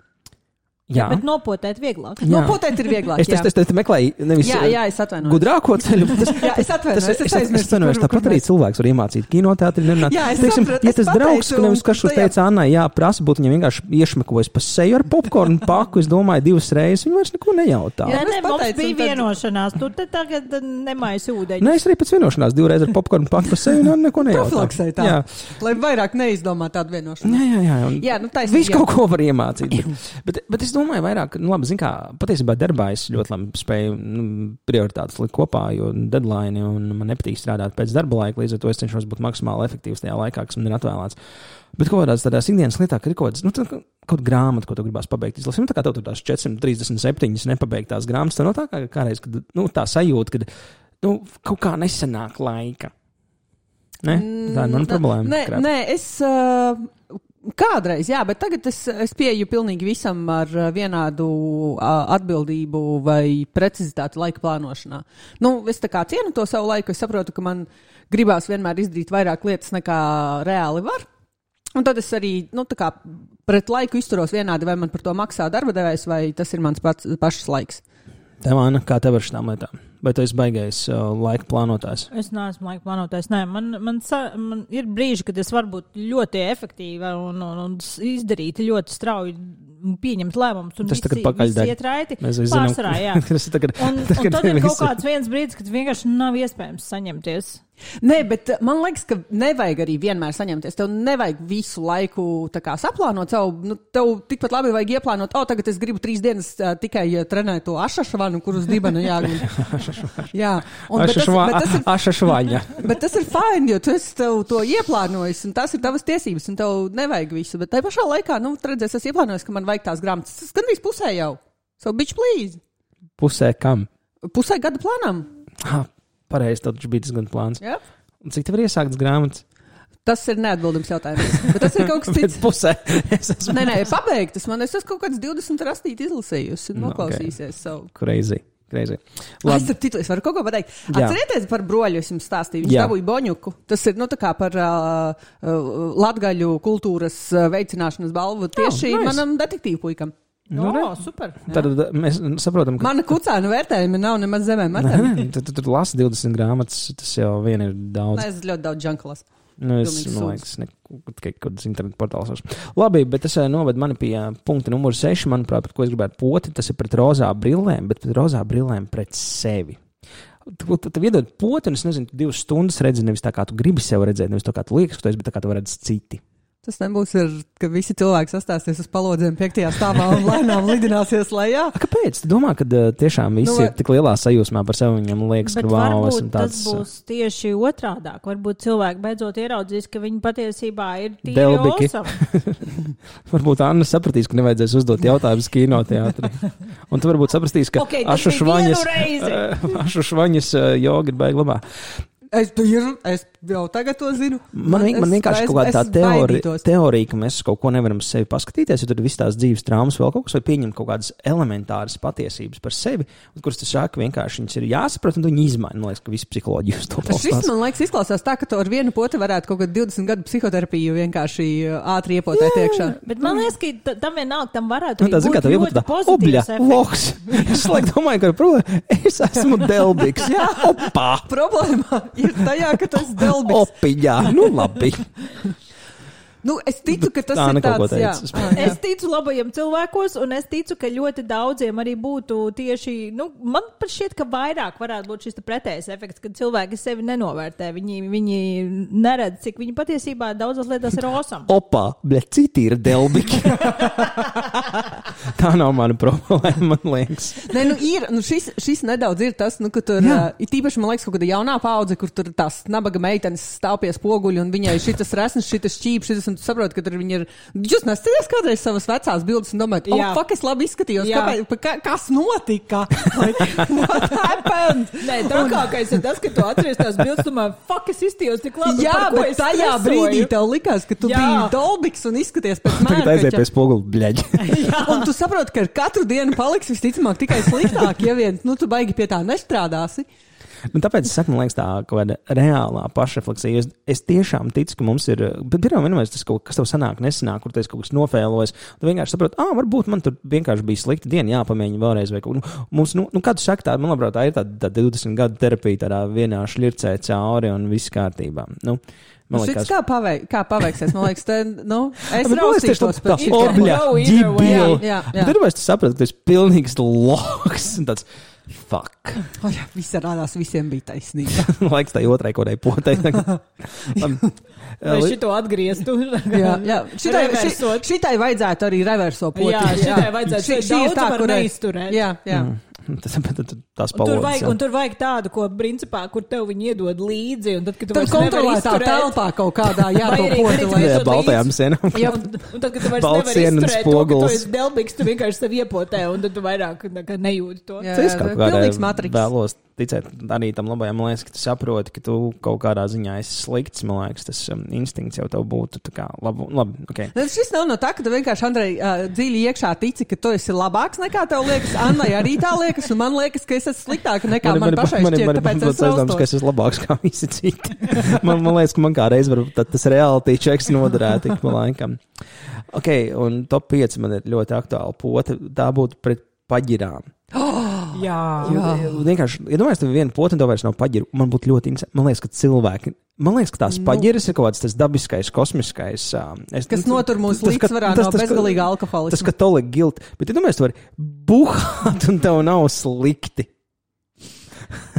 Jā, Bet nopotēt vieglāk. Jā. Nu, potēt ir vieglāk. es, es, es, es meklēju nevis jā, eh, jā, es atvainojos. gudrāko ceļu. bet Tas, Jā, es atvainojos. Es es, es, es atvainojos, tāpat arī cilvēks var iemācīt kinoteātrī. Jā, es Teiksim, sapratu, ja es tas draugs, pateicu, nevis kas šos tajā- teica Annai, jā, prasa būt viņam vienkārši iešmekojas pa seju ar popkornu paku, es domāju, divas reizes, viņa vairs neko nejautā. Jā, ne, mums bija tad- vienošanās. Tu te tagad nemaisi ūdeņu. Nē, es arī pēc vienošanās divreiz ar popkornu paku pa seju un neko nejautā. Profilaksē tā. Jā, Lai vairāk neizdomā tādu vienošanos. jā, jā. jā, un Jā, nu. Visu kaut ko var iemācīt. Bet, bet, bet domāju, vairāk, nu, labi, zin kā, patiesībā darbā es ļoti labi spēju nu, prioritātes likt kopā, jo deadline un man nepatīk strādāt pēc darba laika, līdz ar to es cenšos būt maksimāli efektīvs tajā laikā, kas man ir atvēlēts. Bet kaut kādās tādās ikdienas lietās, ka ir kaut kāds, nu, tā, kaut grāmata, ko tu gribās pabeigt. Izlasīt, nu, tā kā tev tur tās 437 nepabeigtās grāmatas, tad no tā kā kādreiz, kad, nu, tā sajūta, ka, nu, kaut kā nesenāk laika. Ne? Tā ir mana problēma. Nē, nē es uh, kādreiz, jā, bet tagad es, es pieeju pilnīgi visam ar uh, vienādu atbildību vai precizitāti laika plānošanā. Nu, es tā kā cienu to savu laiku, es saprotu, ka man gribās vienmēr izdarīt vairāk lietas nekā reāli var. Un tad es arī nu, kā pret laiku izturos vienādi, vai man par to maksā darba devējs, vai tas ir mans pats pašs laiks. Tev, Anna, kā tev ar šīm lietām? Vai tu esi baigais uh, laika plānotājs? Es neesmu laika plānotājs. Nē, man, man, man ir brīži, kad es varu būt ļoti efektīva un, un, un izdarīt ļoti strauji un pieņemt lēmumus. un Tas tagad pakaļ iet raiti. Mēs visi zinām, jā. tas ir tagad. Un, un tad ir kaut kāds viens brīdis, kad vienkārši nav iespējams saņemties. Nē, bet uh, man liekas, ka nevajag arī vienmēr saņemties. Tev nevajag visu laiku kā saplānot savu. Nu, tev tikpat labi vajag ieplānot, o, tagad es gribu trīs dienas uh, tikai uh, trenēt to ašašvanu, kur uz dibana jāgūt. Jā, un, bet, tas, bet, tas ir, Aša švaņa. bet tas ir fajn, jo tu esi tev to ieplānojis, un tas ir tavas tiesības, un tev nevajag visu. Bet tajā pašā laikā, nu, redzēs, es ieplānoju, ka man vajag tās grāmatas. Tas gandrīz pusē jau. So, bitch, please. Pusē kam? Pusē gada plānam. Ha, pareizi, taču bija tas gan plāns. Jā. Un Cik tev ir iesāktas grāmatas? Tas ir neatbildams jautājums. Bet tas ir kaut kas cits. pusē. Es esmu Nē, nē, pabeigtas. Man es esmu kaut kāds 20 rastīti izlasījusi un Nu, noklausīsies okay. savu. crazy. crazy. Labi. Es citu, es varu kaut ko pateikt. Atcerieties par broļu, es jums stāstīju. Viņš dabūja boņuku. Tas ir, nu, par uh, uh, latgaļu kultūras uh, veicināšanas balvu tieši nice. manam detektīvu puikam. Nu, Nu, super. tad mēs saprotam, ka. Mana kucēna vērtējuma nav nemaz zemē Nē, nē, tu, lasi 20 grāmatas, tas jau vien ir daudz. Es ļoti daudz džankalas. Nu, es domāju, ka tas tikai kaut kādas internetu portāls. Labi, bet tas eh, noved mani pie eh, punkta numur 6, manuprāt, par ko es gribētu poti. Tas ir pret rozā brillēm, bet pret rozā brillēm pret sevi. Tu iedod poti, un es nezinu, divas stundas redzi nevis tā, kā tu gribi sev redzēt, nevis tā, kā tu liekas, ka tu esi, bet tā, kā tu redzi citi. Tas nebūs, ar, ka visi cilvēki sastāsies uz palodzēm piektajā stāvā un lēnām lidināsies lejā. A, kāpēc? Tu domā, ka tiešām visi Nu, ir tik lielā sajūsmā par sevi, viņam liekas, ka wow, varbūt esmu tas tāds. būs tieši otrādāk. Varbūt cilvēki beidzot ieraudzīs, ka viņi patiesībā ir tīri. Varbūt Anna sapratīs, ka nevajadzēs uzdot jautājumus kinoteātrī. Un tu varbūt sapratīsi, ka Ok, tas Ašu švaņas, ašu švaņas joga ir baigi labā. Es, ir, es jau tagad to zinu. Man, man, man vienkārši es- kaut kāda teorija, teorija, ka mēs kaut ko nevaram sevi paskatīties, jo tad viss tās dzīves traumas vēl kaut kas, vai pieņemt kaut kādas elementāras patiesības par sevi, kuras tu sāki vienkārši viņas ir jāsaprot, un viņi izmaini. Man liekas, ka visi psiholoģi uz to Šis, balstās. man liekas, izklausās tā, ka tu ar vienu poti varētu kaut kādu 20 gadu psihoterapiju vienkārši uh, ātri iepotēt iekšā. Bet man liekas, ka ta- tam vienalga tam varētu Nu, tā zina, būt ka tev ir tā pozitīvs loks. Es domāju, ka problēma, es esmu delbiks. Jā, opā, Problēma ir tajā, ka tas delbis. opiņā. Nu, labi. Nu, es ticu, ka tas Tā ir ko tāds, jā. jā. Es ticu labajiem cilvēkos, un es ticu, ka ļoti daudziem arī būtu tieši, nu, man pat šķiet, ka vairāk varētu būt šis te pretējs efekts, kad cilvēki sevi nenovērtē. Viņi, viņi neredz, cik viņi patiesībā daudzas lietās ir osam. Opā, bet citi ir delbiki. Tā nav mana problēma, man liekas. Nē, nu, ir, nu, šis, šis nedaudz ir tas, nu, ka tur Jā. uh, ir tīpaši, man liekas, kaut kāda jaunā paudze, kur tur tās nabaga meitenes stāv pie spoguļa un viņai šitas resns, šitas čīps, šitas, un tu saproti, ka tur viņi ir. Jūs nesaties kādreiz savas vecās bildes un domājat, oh, fuck, es labi izskatījos, kāpēc, ka, kas notika? Like, what happened? Nē, trakākais ir tas, ka tu atceries tās bildes, domā, fuck, es iztījos tik labi. Jā, bet tajā stresoju? brīdī tev likās, ka tu Jā. biji dolbiks un izskaties pēc Tagad aiziet mērķa. pie spoguļa, bļaģi. Un tu saproti, ka ar katru dienu paliks visticamāk tikai sliktāk, ja vien nu, tu baigi pie tā nestrādāsi. Nu, tāpēc es saku, man liekas, tā kaut kāda reālā pašrefleksija. Es, es tiešām ticu, ka mums ir. Bet pirmā vienmēr tas kaut kas tev sanāk, nesanāk, kur esi kaut kas nofēlojis. Tu vienkārši saproti, ah, varbūt man tur vienkārši bija slikta diena, jāpamēģina vēlreiz. Vai, nu, mums, nu, nu, kā tu saki, tā, man liekas, tā ir tāda tā 20 gadu terapija, tādā vienā šļircē cauri un viss kārtībā. Nu, Nu, man šis liekas, kā, paveik, kā paveiksies, man liekas, te, nu, es raustītos tā- pēc šī. obļa, Go either way. ģibila. Jā, jā. Bet Pirmā, tu saprati, ka tas ir pilnīgs loks tāds fuck. O, jā, viss rādās, visiem bija taisnība. Laiks tai otrai kodai potei. Vai šito atgrieztu? jā, jā. Šitai, ši, šitai vajadzētu arī reverso poti. Jā, šitai vajadzētu. Šī, šī ir tā, kur neizturēt. Jā, jā. Mm. Tas tas Un tur, vajag, un tur vajag tādu, ko principā, kur tev viņi iedod līdzi. un Tad, kad tu Tur kontrolētā izturēt- telpā kaut kādā arī lai- tu- Jā, baltajām sienām. Jā, un, un tad, kad tu vairs nevari izturēt to, ka tu esi delbīgs, tu vienkārši sev iepotē, un tad tu vairāk nekā nejūti to. Jā, Es kaut kādā pilnīgs matriks. vēlos ticēt arī tam labajam. Man liekas, ka tu saproti, ka tu kaut kādā ziņā esi slikts. Man liekas, tas um, instinkts jau tev būtu kā labi. okay. Nu, Šis nav no tā, ka tu vienkārši, Andrej, uh, dziļi iekšā tici, ka tu esi labāks nekā tev liekas. Annai arī tā liekas, un man liekas, ka es esmu sliktāka nekā man, man pašai šķiet, tāpēc es aizdoms, ka es esmu labāks kā visi citi. man, man liekas, ka man kā reiz var tas reality checks noderēt ik pa laikam. Ok, un top 5 man ir ļoti aktuāla pota. Tā būtu pret paģirām. Jā. Jā. Vienkārši, ja domāju, ka viena potne tev vairs nav paģiru, man būtu ļoti interesanti. Man liekas, ka cilvēki. Man liekas, ka tās Nu. paģiras ir kaut kāds tas dabiskais, kosmiskais. Es, Kas notur mūsu līdzsvarā tas- no tas, ka- bezgalīga alkoholisma. Tas, ka tolīgi gilt. Bet, ja domāju, tu vari buhāt un tev nav slikti.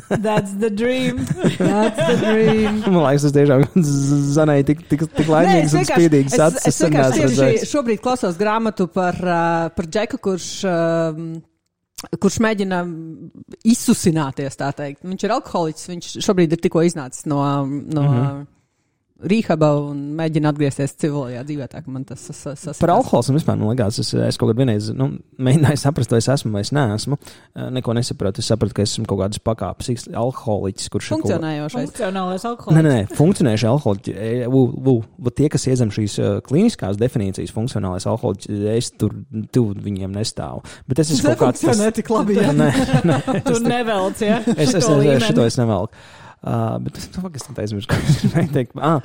That's the dream. That's the dream. Man liekas, tas tiešām zanai tik, tik, tik laimīgs un spīdīgs es, acis. es vienkārši tieši šobrīd klausos grāmatu par, uh, par Džeku, kurš, um, kurš mēģina izsusināties, tā teikt. Viņš ir alkoholiķis, viņš šobrīd ir tikko iznācis no, no mm -hmm. Rehaba un mēģina atgriezties civilajā dzīvē. Tā, man tas sas, sas, Par alkoholismu vispār man liekas, es, es kaut kādā vienreiz nu, mēģināju saprast, vai es esmu vai es neesmu. Neko nesapratu. Es sapratu, ka esmu kaut kādas pakāpes alkoholiķis, kurš ir funkcionējošais. Funkcionālais Nē, alkohols. nē, nē, funkcionējuši alkoholiķi. vu- vu- vu- Tie, kas iezem šīs klīniskās definīcijas, funkcionālais alkoholiķis, es tur tuvu viņiem nestāvu. Bet es esmu kaut kāds. nefunkcionē tik labi, jā. Nē, nē, Tu nevelc, ja? es, es, Šito es, es līmeni. šito es nevelku. Uh, bet es domāju, ka es gribēju teikt. Ah,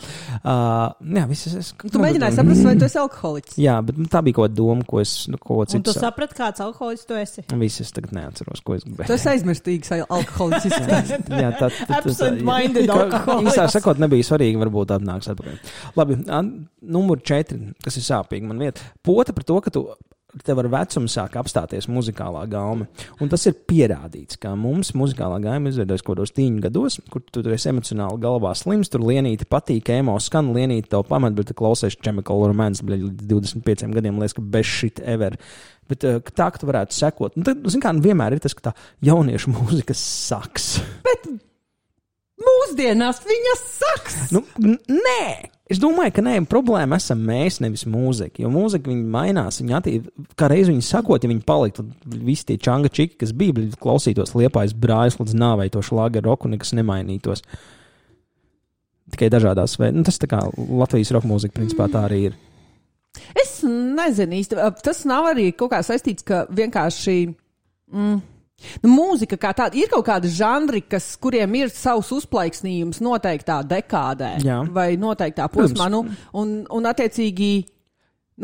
uh, jā, viss es. Tu mēģināji saprast, vai tu esi alkoholiķis. Jā, bet nu, tā bija kaut kāda doma, ko es, nu, ko Un tu citu. saprati, kāds alkohols tu esi? Viss es tagad neatceros, ko es gribēju. Tu esi aizmirstīgs alkoholiķis. Jā, tā ir. Īsā sakot, nebija svarīgi, varbūt atnāks atpakaļ. Labi, numur četri, kas ir sāpīgi man vieta. Pota par to, ka tu. Tev ar vecumu sāk apstāties muzikālā gaume. Un tas ir pierādīts, ka mums muzikālā gauma izveidojas kaut kādos tīņu gados, kur tu tur esi emocionāli galvā slims, tur lienīti patīk, emo skan, lienīti tev pamat, bet tu klausies Chemical Romance, līdz 25 gadiem, liekas, ka bez shit ever. Bet eh, tā, ka tu varētu sekot, nu, tad, zin kā, nu, vienmēr ir tas, ka tā jauniešu mūzika saks. Bet mūsdienās viņa saks. Nu, nē, es domāju, ka nē, problēma esam mēs, nevis mūzika. Jo mūzika viņa mainās, viņa attīstās. Kā reiz viņa sakot, ja viņi paliktu, tad visi tie čanga čiki, kas bija, klausītos liepais brāļus līdz nāvei to šlāga roku, nekas nemainītos. Tikai dažādās veidā. Nu, tas tā kā Latvijas roka mūzika, principā tā arī ir. Es nezinu īsti. Tas nav arī kaut kā saistīts, ka vienkārši. Mm, Nu, mūzika kā tāda ir kaut kāda žanri, kas, kuriem ir savs uzplaiksnījums noteiktā dekādē Jā. vai noteiktā posmā. Nu, un, un, attiecīgi,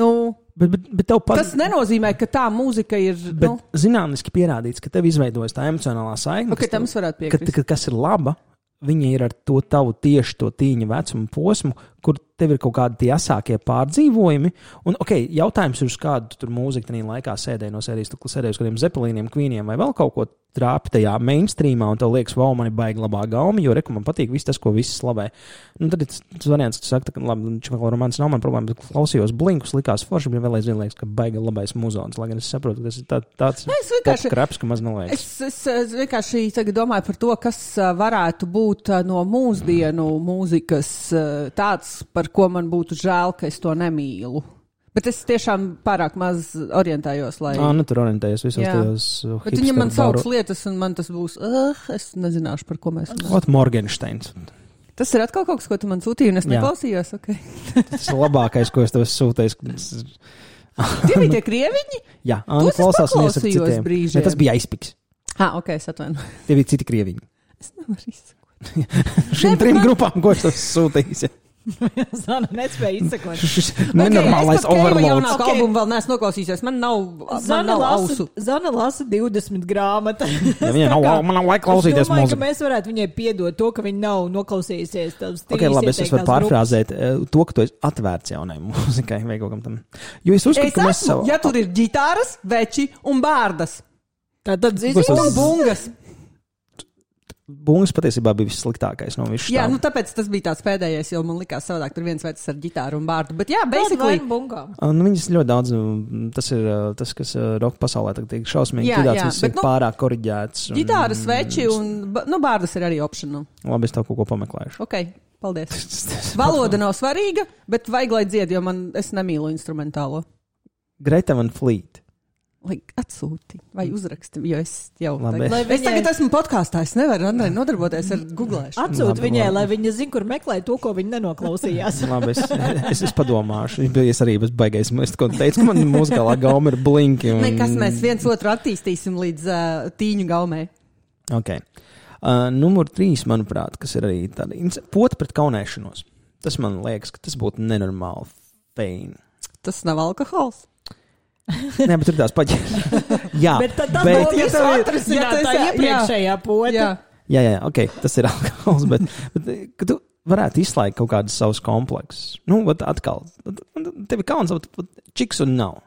nu, Bet, bet, bet pat, tas nenozīmē, ka tā mūzika ir. bet nu, zinātniski pierādīts, ka tev izveidojas tā emocionālā saikne. ok, kas tam varētu ka, piekrist. ka, kas ir laba, viņa ir ar to tavu tieši to tīņa vecumu posmu, kur tev ir kaut kādi tie asākie pārdzīvojumi. Un, ok, jautājums ir, uz kādu tu tur mūziku tajā laikā sēdēji no sērijas, tu sēdēji uz kādiem zepelīniem, kvīniem vai vēl kaut ko trāpi tajā mainstreamā, un tev liekas, wow, man ir baigi labā gauma, jo reku man patīk viss tas, ko visi slavē. Nu, tad ir tas variants, ka tu saki, ka, labi, čakal romāns nav man problēma, bet klausījos blinkus, likās forši, bet vēl aizvien liekas, ka baigi labais muzons, lai gan es saprotu, ka tas ir tā, tāds Nē, es vienkārši- kraps, ka maz neliekas. Es, es, vienkārši domāju par to, kas ā, varētu būt ā, no mūsdienu mūzikas ā, tāds, par ko man būtu žēl, ka es to nemīlu. Bet es tiešām pārāk maz orientējos, lai. Ah, nu tur orientējies visos Jā. tajos. uh, Bet viņa man sauc lietas, un man tas būs. Uh, es nezināšu, par ko mēs runājam. Ot, Morgensteins. Tas ir atkal kaut kas, ko tu man sūtīji, un es Jā. neklausījos. Okay. Tas ir labākais, ko es tev sūtījis. Tie bija tie krieviņi? Jā, Anna es klausās un citiem. brīžiem. Ne, tas bija aizpiks. Ah, ok, es atvainojos. Tie bija citi krieviņi. Es nevaru izsekot. Šīm trim grupām, ko es tev sūtīju. Zana nespēja izsekot. Šis nenormālais Keiva overloads. jaunāko Ok. albumu vēl neesmu noklausījies. Man nav, man Zana nav lasa, ausu. Zana lasa 20 grāmatas. Ja viņai nav, man nav laika klausīties Es domāju, mūziku. mēs varētu viņai piedot to, ka viņa nav noklausījusies. tavas Ok, trīs labi, es, es varu ieteiktās grupas. pārfrāzēt eh, to, ka tu esi atvērts jaunai mūzikai vai kaut kam tam. Jo es uzskatu, Es ka mēs esmu, savu. ja tur ir ģitāras, veči un bārdas. Ko zini, es Un bungas. Bungas patiesībā bija vissliktākais no visām. Jā, nu tāpēc tas bija tāds pēdējais, jo man likās savādāk. Tur viens vecs ar ģitāru un bārdu. Bet jā, basically. Nu, viņas ļoti daudz, mm, tas ir tas, kas roka pasaulē tagad tiek šausmīgi viss bet, ir nu, pārāk koriģēts. un- Ģitāras, veči un nu, bārdas ir arī optional. Labi, es tev kaut ko pameklēšu. Ok, paldies. Valoda nav svarīga, bet vajag, lai dzied, jo man es nemīlu instrumentālo. Greta Van Fleet. Lai atsūti vai uzraksti, jo es jau tagad, Lai es tagad esmu podkāstā. Es nevaru Andrei, nodarboties ar googlēšanu. Atsūt Labi, viņai, labi. lai viņa zinātu, kur meklēt to, ko viņa nenoklausījās. Labi, es, es, es padomāšu. Biju es arī bez baigais. Es teicu, ka man muzikālā gauma ir blinki. Un... Nekas mēs viens otru attīstīsim līdz uh, tīņu gaumē. Okay. Uh, numur trīs, manuprāt, kas ir arī tāda ins- pota pret kaunēšanos. Tas man liekas, ka tas būtu nenormāli feini. Tas nav alkohols. Nē, bet tur tās paģēras. Jā, Bet tad tas bet- ja tev ir- atrisināt ja tas- tā jā, iepriekšējā pota. Jā, jā, jā, ok, tas ir alkohols, bet, bet ka tu varētu izslēgt kaut kādus savus kompleksus. Nu, vat atkal, tev ir kauns, vat čiks un nav.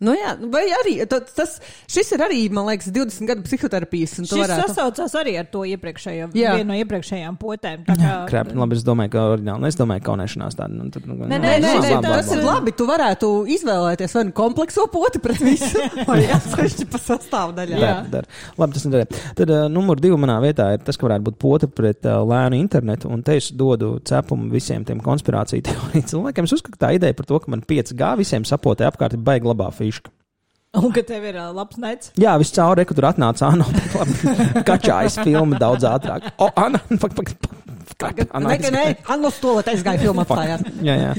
Nu jā, vai arī ta- tas, šis ir arī, man liekas, 20 gadu psihoterapijas. Šis varētu- sasaucās arī ar to iepriekšējo, Jā. vienu no iepriekšējām potēm. tā kā- Krāp, labi, es domāju, ka oriģināli, nu, es domāju, ka kaunēšanās tāda. Nu, tad, nu, Nē, Nē, nē, nē, labi, tas labi, ir labi. Tu varētu izvēlēties vai nu komplekso poti pret visu, vai atsevišķi pa sastāvdaļām. Jā. Dar. Labi, tas nedara. Tad uh, numur divi manā vietā ir tas, ka varētu būt pota pret uh, lēnu internetu, un te es dodu cepumu visiem tiem konspirāciju teoriju cilvēkiem. Es uzskatu, ka tā ideja par to, ka man 5G visiem sapotē apkārt ir baigta labā fiška. Un ka tev ir ā, labs nec. Jā, viss cauri, re, kur tur atnāca Anna. Kačājas filma daudz ātrāk. O, Anna, pak, pak, pak, Nē, nē, Anna Stolot aizgāja filmu atklājāt. Jā, jā.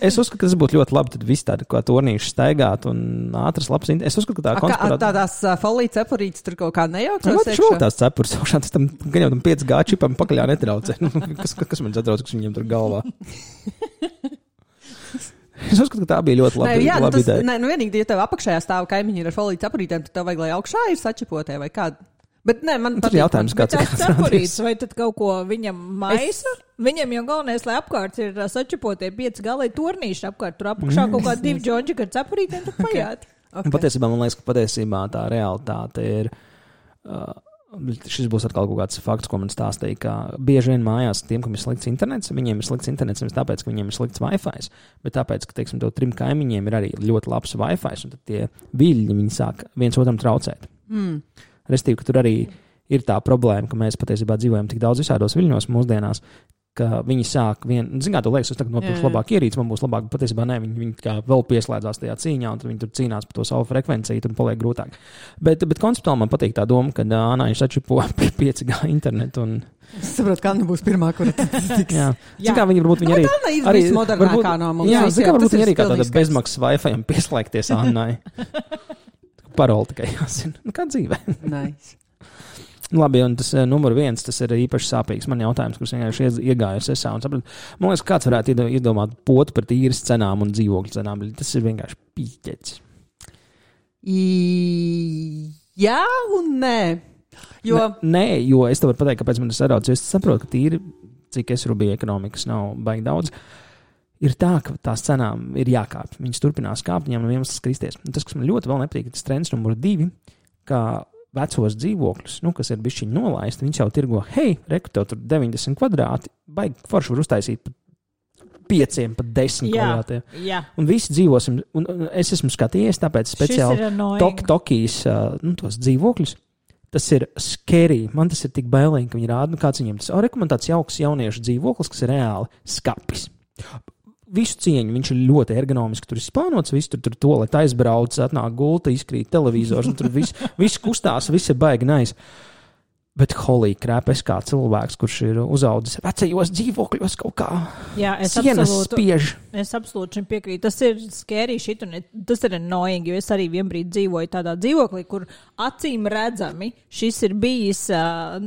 Es uzskatu, ka tas būtu ļoti labi. Tad viss tāda kā turnīrs staigāt un ātras labs. Es uzskatu, ka tā A, kā- konspirācija. Tādās folijas cepurītes tur kaut kā nejauks. Jā, tas ir tās cepures augšā. Tas tam gan jau tam 5G čipam pakaļā netraucē. Nu, kas, kas man satrauc, kas viņam tur galvā? Es uzskatu, ka tā bija ļoti Nē, laba, jā, nu, laba tas, ideja. nē, nu vienīgi, ja tev apakšējā stāv kaimiņi ar folijas cepurītēm, tad tev vajag, lai augšā ir sačipotē vai kāda. Bet nē, man Tas ir jautājums, kāds ir Tas cepurīts, vai tad kaut ko viņam maisa? Viņam jau galvenais, lai apkārt ir ā, sačapotie pieci galai turnīši apkārt. Tur apakšā kaut kādi divi džonģi ar cepurītēm, tur pajāt. Un Patiesībā man liekas, ka patiesībā tā realitāte ir. Uh, Šis būs atkal kaut kāds fakts, ko man stāstīja. Ka bieži vien mājās tiem, kam ir slikts internets, viņiem ir slikts internets nevis tāpēc, ka viņiem ir slikts Wi-Fi, bet tāpēc, ka, teiksim, to trim kaimiņiem ir arī ļoti labs Wi-Fi, un tad tie viļņi viņi sāk viens otram traucēt. Mm. Restīvi, ka tur arī ir tā problēma, ka mēs patiesībā dzīvojam tik daudz visādos viļņos mūsdienās, ka viņi sāk vienu, zinām, to liekas, es tagad nopirkšu Jā, jā. labāk ierīci, man būs labāk, patiesībā nē, viņi, viņi kā vēl pieslēdzās tajā cīņā, un tad viņi tur cīnās par to savu frekvenciju, tad paliek grūtāk. Bet, bet konceptuāli man patīk tā doma, ka Anā ir sačupo 5G internetu. Un, Es saprotu, ka Anna būs pirmā, kur tas tiks. jā, Jā. Kā viņi varbūt viņi Nu, arī. Anna ir arī vismodernākā no mums Jā, visiem, zin, kā tas varbūt ir viņi arī kā tāda bezmaksas Wi-Fi pieslēgties Annai. Paroli tikai jāzina. Nu, kā dzīvē. Nice. Labi, un tas uh, numur viens, tas ir īpaši sāpīgs man jautājums, kurš vienkārši iegāju sesā. un sapratu, Man liekas, kāds varētu iedo- iedomāt potu par īres cenām un dzīvokļu cenām. Tas ir vienkārši pīķets. Jā un nē. Jo Ne, nē, jo es tev varu pateikt, kāpēc man tas sarauc. Es saprotu, ka tīri, cik es rubīju ekonomikas nav baigi daudz. Ir tā, ka tās cenām ir jākāpj. Viņas turpinās kāpt, viņām nav iemesls kristies. Un tas, kas man ļoti vēl nepatīk, ir tas trends numur divi, kā vecos dzīvokļus, nu, kas ir bijuši nolaisti. Viņi jau tirgo, hei, reku, tev tur 90 kvadrāti, baigi forši var uztaisīt pat pieciem, pat desmit kvadrātiem. Jā, Un visi dzīvosim, un, un es esmu skatījies, tāpēc speciāli Tok, Tokijas nu, tos dzīvokļus. Tas ir scary. Man tas ir tik bailīgi, ka viņi rāda, nu, kāds viņiem tas ir. Tāds jauks jauniešu dzīvoklis, kas ir reāli skapis. Visu cieņu, viņš ir ļoti ergonomisks. Tur ir plānots, viss tur, tur to, lai aizbrauc, atnāk gulta, izkrīt televizors, un tur viss, viss kustās, viss ir baigi nais. Bet holī krāpē es kā cilvēks, kurš ir uzaugusi vecajos dzīvokļos, kaut kā Jā, es sienas absolūti, spiež. es absolūti šim piekrītu. Tas ir skērīgi, šit, un tas ir annoying, jo es arī vienbrīd dzīvoju tādā dzīvoklī, kur acīm redzami šis ir bijis uh,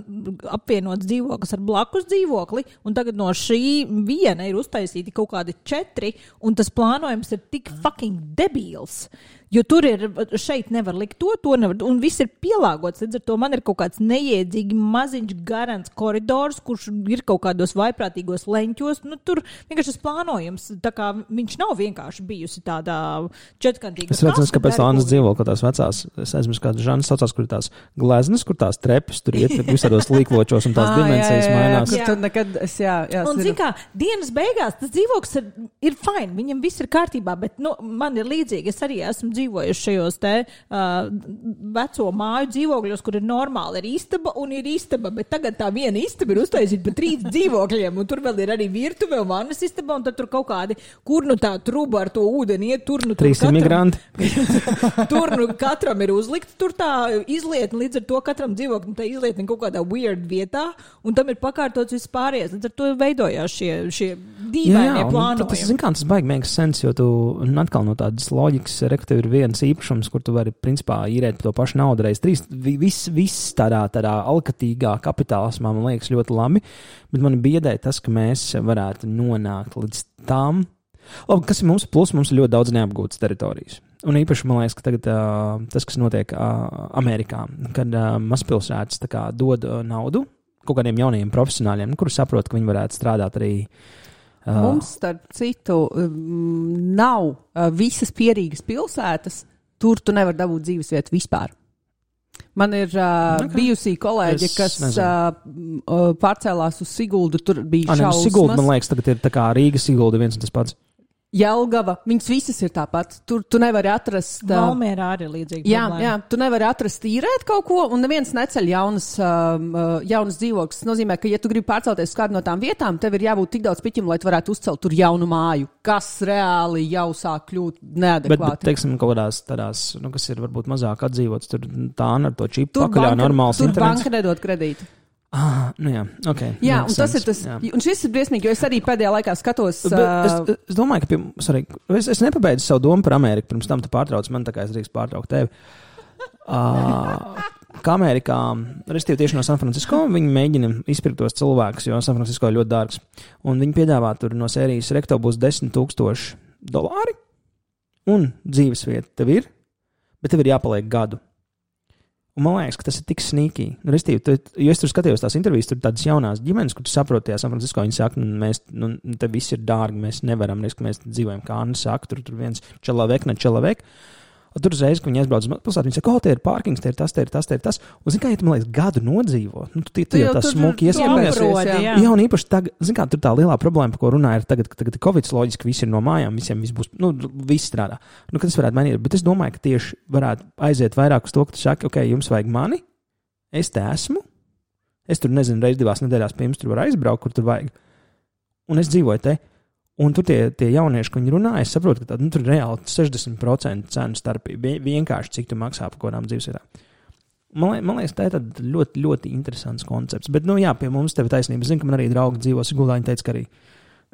apvienots dzīvoklis ar blakus dzīvokli, un tagad no šī viena ir uztaisīti kaut kādi četri, un tas plānojums ir tik fucking debīls. Jo tur ir, šeit nevar likt to, to nevar, un viss ir pielāgots. Līdz ar to man ir kaut kāds neiedzīgi maziņš, garants koridors, kurš ir kaut kādos vaiprātīgos leņķos. Nu, tur vienkārši tas plānojums, tā kā viņš nav vienkārši bijusi tādā četrkantīgā. Es redzu, kāpēc Lānas dzīvo kaut kādās vecās, es aizmirsu, kādas žanas saucās, kur tās gleznas, kur tās trepes tur iet visādos līkločos un tās dimensijas jā, jā, jā, mainās. Jā. nekad, es, jā, jā, Un, zinu. kā dienas beigās tas dzīvoklis ir, ir fini, viņam viss ir kārtībā, bet nu, man ir līdzīgi. Es arī esmu dzīvojis šajos te uh, veco māju dzīvokļos, kur ir normāli ir istaba un ir istaba, bet tagad tā viena istaba ir uztaisīta pa trīs dzīvokļiem, un tur vēl ir arī virtuve un vannas istaba, un tad tur kaut kādi, kur nu tā truba ar to ūdeni iet, tur nu tur Trīs katram- imigranti. tur nu katram ir uzlikta tur tā izlietne, līdz ar to katram dzīvoklim tā izlietne kaut kādā weird vietā, un tam ir pakārtots viss pārējais. Līdz ar to veidojās šie, šie dīvainie tad tas, zin, kā, tas baigi makes sense, jo tu un atkal no tādas loģikas, re, ka tev ir viens īpašums, kur tu vari, principā, īrēt to pašu naudu reiz trīs. Vi- Viss, viss tādā, tādā alkatīgā kapitālismā man liekas ļoti labi, bet man biedē tas, ka mēs varētu nonākt līdz tam. Labi, kas ir mums plus? Mums ir ļoti daudz neapgūtas teritorijas. Un īpaši man liekas, ka tagad, uh, tas, kas notiek uh, Amerikā, kad uh, mazpilsētas dod uh, naudu kaut kādiem jauniem profesionāļiem, kurus saprot, ka viņi varētu strādāt arī. Uh, Mums, starp citu, nav visas pierīgas pilsētas. Tur tu nevari dabūt dzīvesvietu vispār. Man ir uh, Ok. okay. bijusī kolēģe, Es kas nezinu. uh, pārcēlās uz Siguldu. Tur bija šausmas. Sigulda, man liekas, tagad ir Rīgas Sigulda viens un tas pats. Jelgava. Viņas visas ir tāpat. Tur tu nevari atrast. Uh, Valmērā arī ir līdzīga. Jā, problēma. jā, tu nevari atrast īrēt kaut ko, un neviens neceļ jaunas, um, uh, jaunas dzīvokļus. Tas nozīmē, ka, ja tu gribi pārcelties uz kādu no tām vietām, tev ir jābūt tik daudz piķim, lai tu varētu uzcelt tur jaunu māju, kas reāli jau sāk kļūt Bet, bet neadekvāti. teiksim, kaut kādās tādās, nu, kas ir varbūt mazāk atdzīvots, tur tā ar to čipu pakaļā normāls tur internets. banka nedod kredītu. Ah, nu jā, ok. Jā, un tas sense. ir tas. Jā. Un šis ir briesmīgi, jo es arī pēdējā laikā skatos. Bet Es, es domāju, ka pie, sorry, es, es nepabeidzu savu domu par Ameriku. Pirms tam tu pārtrauc man, tā kā es drīkstu pārtraukt tevi. Uh, kā Amerikā, respektīvi tieši no San Francisco, viņi mēģina izpirkt tos cilvēkus, jo San Francisco ir ļoti dārgs. Un viņi piedāvā tur no sērijas rekto būs 10 tūkstoši dolāri, un dzīvesvieta tev ir, bet tev ir jāpaliek gadu. Un man liekas, ka tas ir tik sīkīgi. Nu, restīvi, tu, jo es tur skatījos tās intervijas, tur tādas jaunas ģimenes, kur tu saproti, tajā San Francisco viņi saka, nu, mēs, nu, te viss ir dārgi, mēs nevaram, ka mēs dzīvojam kā Anna saka, tur, tur viens čelavek, ne čelavek. Un tur uzreiz, kad viņi aizbrauc uz pilsētu, viņi saka, o, te ir pārkings, te ir tas, te ir tas, te ir tas. Un, zini, kā, ja tu, man liekas, gadu nodzīvo, nu, tu, tu, tu jau tā smuki aprodi, jā. jā. Un īpaši tagad, zin kā, tur tā lielā problēma, par ko runāja, ir tagad, ka tagad ir Covid, loģiski, visi ir no mājām, visiem viss būs, nu, viss strādā. Nu, kad tas varētu mainīt, bet es domāju, ka tieši varētu aiziet vairāk uz to, ka tu saki, ok, jums vajag mani, es te esmu, es tur nezinu, reiz divās nedēļās pie jums tur var aizbraukt, kur tur vajag. Un es dzīvoju te. Un tur tie, tie jaunieši, ko viņi runā, es saprotu, ka tā, nu, tur ir reāli 60% cenu starpība. Vien- Vienkārši cik tu maksā par kaut kādām dzīvesvietām. Man, man liekas, tā ir ļoti, ļoti interesants koncepts. Bet, nu, jā, pie mums tev ir taisnība. Zinu, ka man arī draugi dzīvo Siguldā. Viņi teica, ka arī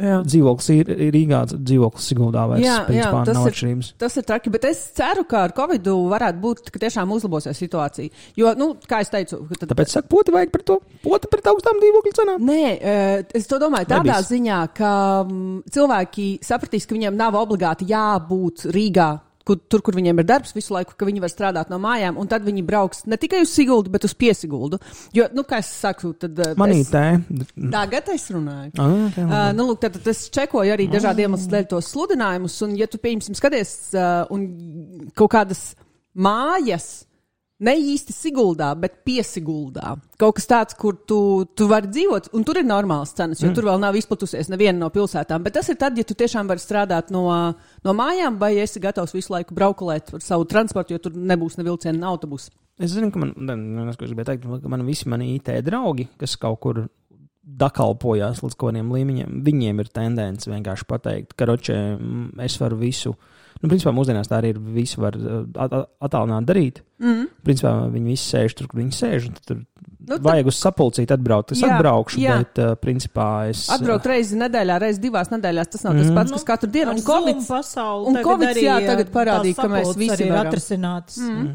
jā. dzīvoklis ir Rīgā, dzīvoklis Siguldā vairs Jā, jā, principā tas nav ir-. Tas ir traki, bet es ceru, ka ar Covid varētu būt, ka tiešām uzlabosies situācija. Jo, nu, kā es teicu, tad, Tāpēc saka, poti vajag par to, poti pret augstām dzīvokļu cenām. Nē, eh, es to domāju tādā Nebijis. ziņā, ka mm, cilvēki sapratīs, ka viņiem nav obligāti jābūt Rīgā. Kur, tur, kur viņiem ir darbs visu laiku, ka viņi var strādāt no mājām, un tad viņi brauks ne tikai uz Siguldu, bet uz Piesiguldu. Jo, nu, kā es saku, tad. eh, Manī es, tagad es runāju. Ah, okay, Uh, nu, lūk, tad, tad es čekoju arī dažādu iemeslu dēļ tos sludinājumus, un, ja tu, pieņemsim, skaties uh, un kaut kādas mājas, ne īsti Siguldā, bet piesiguldā. Kaut kas tāds, kur tu, tu vari dzīvot, un tur ir normāls cenas, jo mm. tur vēl nav izplatusies neviena no pilsētām. Bet tas ir tad, ja tu tiešām vari strādāt no, no mājām, vai esi gatavs visu laiku braukulēt ar savu transportu, jo tur nebūs ne vilciena, ne autobusa. Es zinu, ka man, es gribēju teikt, ka man visi mani IT draugi, kas kaut kur dakalpojās līdz kaut kādiem līmeņiem, viņiem ir tendence vienkārši pateikt, ka ročē, mm, es varu visu. Nu, principā mūsdienās tā arī ir. Visu var uh, at- at- attālināt darīt. Mm. Principā viņi visi sēž tur, kur viņi sēž. un tad Tur tad- vajag uz sapulcīt atbraukt. Es Jā, atbraukšu, jā. bet uh, principā es. Atbraukt reizi nedēļā, reizi divās nedēļās. Tas nav tas pats, kas katru dienu. Un Covid, pasauli. un Covids, jā, tagad parādīja, ka mēs visi ir varam. atrisināts. Mm.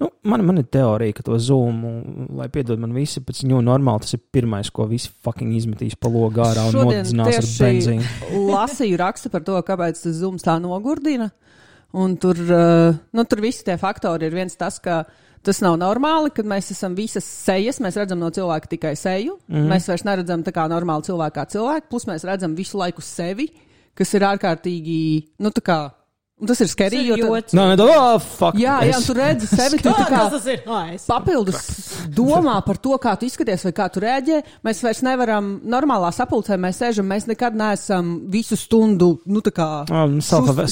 Nu, man, man ir teorija, ka to zūmu, lai piedod man visi, pēc viņu normāli tas ir pirmais, ko visi fucking izmetīs pa logu ārā un nodzinās ar benzīnu. lasīju rakstu par to, kāpēc tas zūms tā nogurdina. Un tur, uh, nu, tur visi tie faktori ir viens tas, ka tas nav normāli, kad mēs esam visas sejas, mēs redzam no cilvēka tikai seju. Mm. Mēs vairs neredzam tā kā normāli cilvēku kā cilvēku, plus mēs redzam visu laiku sevi, kas ir ārkārtīgi, nu, tā kā, un tas ir skerīgi. jo joks. Nē, nē, oh, fuck. Jā, jā, es- tu redzi sevi, tu kā tas ir? Ai, es- papildus domā par to, kā tu izskaties vai kā tu rēģē. Mēs vairs nevaram normālā sapulcē, mēs sēžam, mēs nekad neesam visu stundu, nu tā kā. Um, self-aware-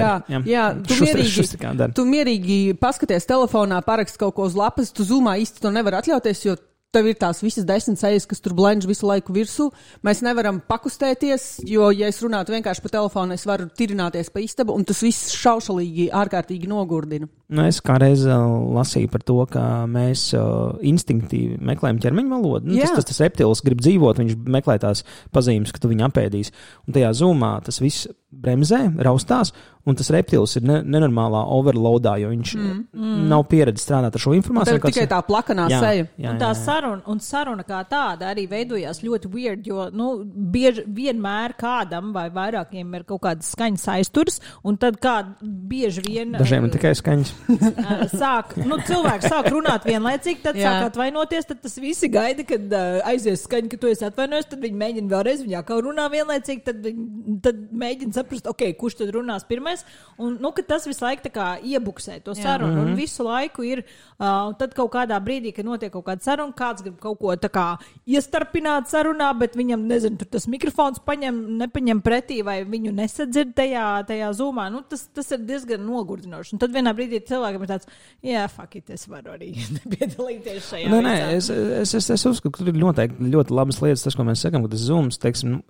Jā, jā. jā tu, Šustri- mierīgi, šustrikā dara. tu mierīgi paskaties telefonā, parakst kaut ko uz lapas, tu zumā īsti to nevar atļauties, jo tev ir tās visas desmit sejas, kas tur blenž visu laiku virsū. Mēs nevaram pakustēties, jo, ja es runātu vienkārši pa telefonu, es varu tirināties pa istabu, un tas viss šaušalīgi, ārkārtīgi nogurdina. Nu, es kādreiz uh, lasīju par to, ka mēs uh, instinktīvi meklējam ķermeņa valodu. Nu, tas, tas, tas reptils grib dzīvot, viņš meklē tās pazīmes, ka tu viņu apēdīsi. Un tajā zumā tas viss bremzē, raustās, un tas reptils ir ne, nenormālā overloadā, jo viņš mm, mm. nav pieredzējis strādāt ar šo informāciju. ir tikai tā plakanā jā, seja. jā, Un jā, tā jā. Saruna, un saruna kā tāda arī veidojās ļoti weird, jo nu, bieži, vienmēr kādam vai vairākiem ir kaut kādas skaņas aizturs, un tad kā bieži vien Dažiem ir tikai skaņas. sāk, nu, cilvēks sāk runāt vienlaicīgi, tad Jā. sāk atvainoties, tad tas visi gaida, kad uh, aizies skaņa, ka tu esi atvainojies, tad viņi mēģina vēlreiz, viņi atkal runā vienlaicīgi, tad, viņi, tad mēģina saprast, ok, kurš tad runās pirmais, un, nu, tas visu laiku tā kā iebuksē to sarunu, Mhm. un visu laiku ir, uh, un tad kaut kādā brīdī, kad notiek kaut kāda saruna, kāds grib kaut ko kā iestarpināt sarunā, bet viņam, nezinu, tur tas mikrofons paņem, nepaņem pretī, vai viņu nesadzird tajā, tajā zūmā, nu, tas, tas ir diezgan nogurdinoši. Un tad vienā brīdī cilvēkam ir tāds, jā, fuck it, es varu arī piedalīties šajā. Nē, nē, vicā." es, es, es, es uzskatu, ka tur ir noteikti ļoti labas lietas, tas, ko mēs sakām, ka tas zūms, teiksim, nu,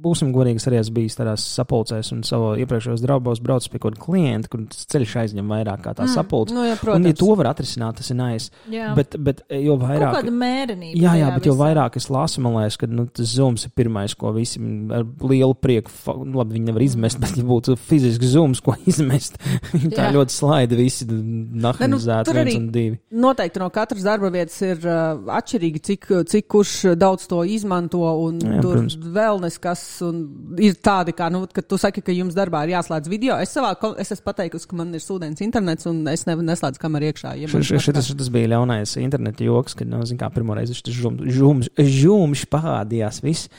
būsim godīgi, arī esmu bijis tādās sapulcēs un savā iepriekšējos draugos braucis pie kāda klienta, kur ceļš aizņem vairāk kā tā mm, sapulce. nu jā, un, ja protams. to var atrisināt, tas ir nais. Jā. Bet, bet jo vairāk. kāda mērenība. Jā, jā, bet jo vairāk es lasu, man liekas, ka nu, tas zūms ir pirmais, ko visi ar lielu prieku, nu, labi, viņi nevar izmest, bet, ja būtu fizisks zūms, ko izmest, viņi tā Jā. ļoti slaida, visi nu, nahnizēti, tur viens un divi. Noteikti no katras darba vietas ir uh, atšķirīgi, cik, cik kurš daudz to izmanto. Un jā, tur protams. vēl neskas. Un ir tādi, kā, nu, kad tu saki, ka jums darbā ir jāslēdz video. Es savā, es esmu pateikusi, ka man ir sūdens internets un es ne, neslēdzu kameru iekšā. Ja Š- š-. Šitas, šitas bija ļaunais interneta joks, kad, nu, zin kā, pirmo reizi šis žums, žums parādījās viss.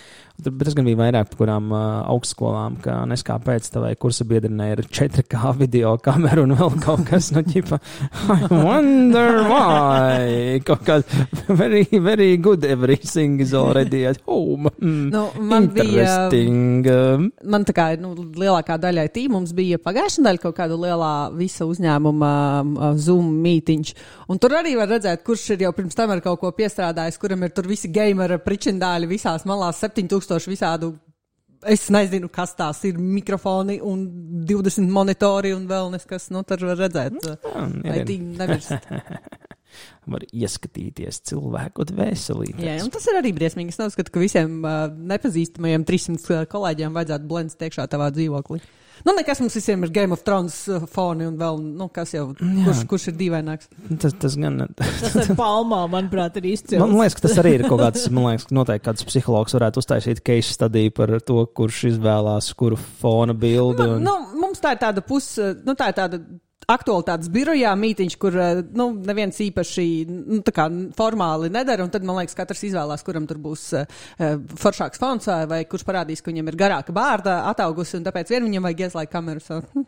Tur- Bet tas gan bija vairāk kurām uh, augstskolām, ka neskāpēc tavai kursa biedrenē ir 4K video kamera un vēl kaut kas, nu, ķipa, I wonder why. Kaut kā very, very good everything is already at home. Mm, Nu, man bija- Man tā kā nu, lielākā daļa IT. Mums bija pagājušā daļa kaut kāda lielā visa uzņēmuma uh, Zoom mītiņš. Un tur arī var redzēt, kurš ir jau pirms tam ar kaut ko piestrādājis, kuram ir tur visi gameri, pričindāļi visās malās, 7000 visādu. Es nezinu, kas tās ir mikrofoni un 20 monitori un vēl neskas. Nu, tur var redzēt, uh, ir, IT nevirst. var ieskatīties cilvēku dvēselī. Jā, un tas ir arī briesmīgi. Es neuzskatu, ka visiem uh, nepazīstamajiem 300 kolēģiem vajadzētu blendēt iekšā tavā dzīvoklī. Nu, nekas mums visiem ir Game of Thrones uh, foni un vēl, nu, kas jau, kurš, kurš ir dīvaināks. Tas, tas gan. Tas ar palmā, manuprāt, ir izcils. Man liekas, ka tas arī ir kaut kāds, man liekas, ka noteikti kāds psihologs varētu uztaisīt case studiju par to, kurš izvēlās kuru fona bildi. Nu, Un... nu, mums tā ir tāda pus, nu, tā ir tāda aktualitātes birojā mītiņš, kur uh, nu, neviens īpaši nu, kā formāli nedara. Un tad, man liekas, katrs izvēlās, kuram tur būs uh, foršāks fons vai kurš parādīs, ka viņam ir garāka bārda ataugusi un tāpēc vien viņam vajag ieslēgt kameru. So, hm,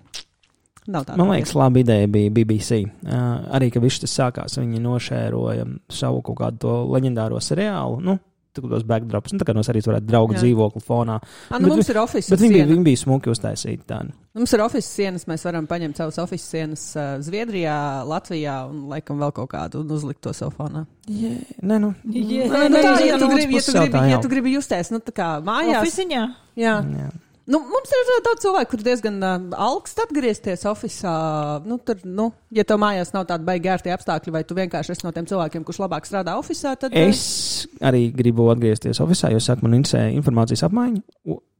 Nav tā. Man liekas, laba ideja bija BBC. Uh, arī, ka viss tas sākās, viņi nošēroja savu kaut kādu to leģendāro seriālu. Nu, tos backdrops, nu, tā kā no arī varētu draugu Jā. dzīvokli fonā. Ah, nu, Bet- mums ir office. Bet viņi bija, viņi bija smuki uztaisīti tādi. Mums ir oficiāls sienas, mēs varam paņemt savus oficiālus sienas uh, Zviedrijā, Latvijā un laikam vēl kaut kādu un uzlikt to savu fonā. Yeah. Nē, nu. Yeah. Nu, nē, tā, jā, ja, no tu otras gribi, ja, tu gribi, tā ja tu gribi justies, nu tā kā mājās. Oficiņā. Jā, Jā. Nu, mums ir daudz cilvēku, kuriem diezgan uh, augsts atgriezties oficiālā. Nu, tur, nu, ja tev mājās nav tāda baigta ērti apstākļi, vai tu vienkārši esi no tiem cilvēkiem, kurš labāk strādā oficiālā, tad. Es arī gribu atgriezties oficiālā, jo saka, man interesē informācijas apmaiņa.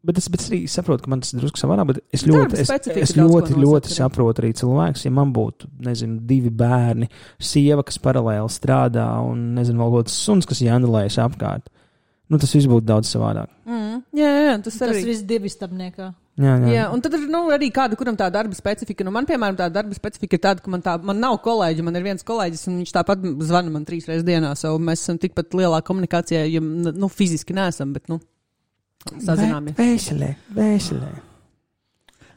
Bet es, bet es arī saprotu, ka man tas ir drusku savādāk, bet es Darba ļoti, es, es ļoti, ļoti saprotu arī cilvēks, ja man būtu, nezinu, divi bērni, sieva, kas paralēli strādā, un, nezinu, vēl kaut kāds suns, kas jānelējas apkārt. Nu, tas viss būtu daudz savādāk. Mm, jā, jā, tas, Tas arī. viss divi stabniekā. Jā, jā. Jā, un tad ir nu, arī kāda, kuram tā darba specifika. Nu, man, piemēram, tā darba specifika ir tāda, ka man, tā, man nav kolēģi, man ir viens kolēģis, un viņš tāpat zvana man trīs reizes dienā. So mēs esam tikpat lielā komunikācijā, ja nu, fiziski neesam, bet nu, sazināmies. Vēselē, vēselē.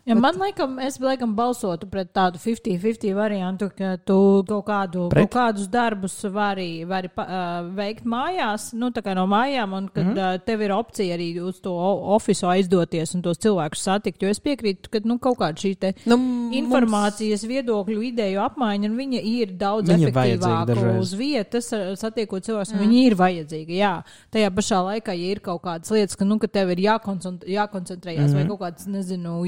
Ja man liekas, es laikam balsotu pret tādu 50-50 variantu, ka tu kaut, kādu, Pret? kaut kādus darbus vari, vari pa, uh, veikt mājās, nu tā kā no mājām, un kad mm -hmm. uh, tev ir opcija arī uz to ofisu aizdoties un tos cilvēkus satikt. Jo es piekrītu, ka nu, kaut kāda šī te Nu, mums- informācijas, viedokļu, ideju apmaiņa, un viņa ir daudz Viņa efektīvāka uz vietas, satiekot cilvēkus, un viņa ir vajadzīga. Jā, tajā pašā laikā, ja ir kaut kādas lietas, ka, nu, ka tev ir jākoncent, jākoncentrējas, mm -hmm. vai kaut kāds, nezinu,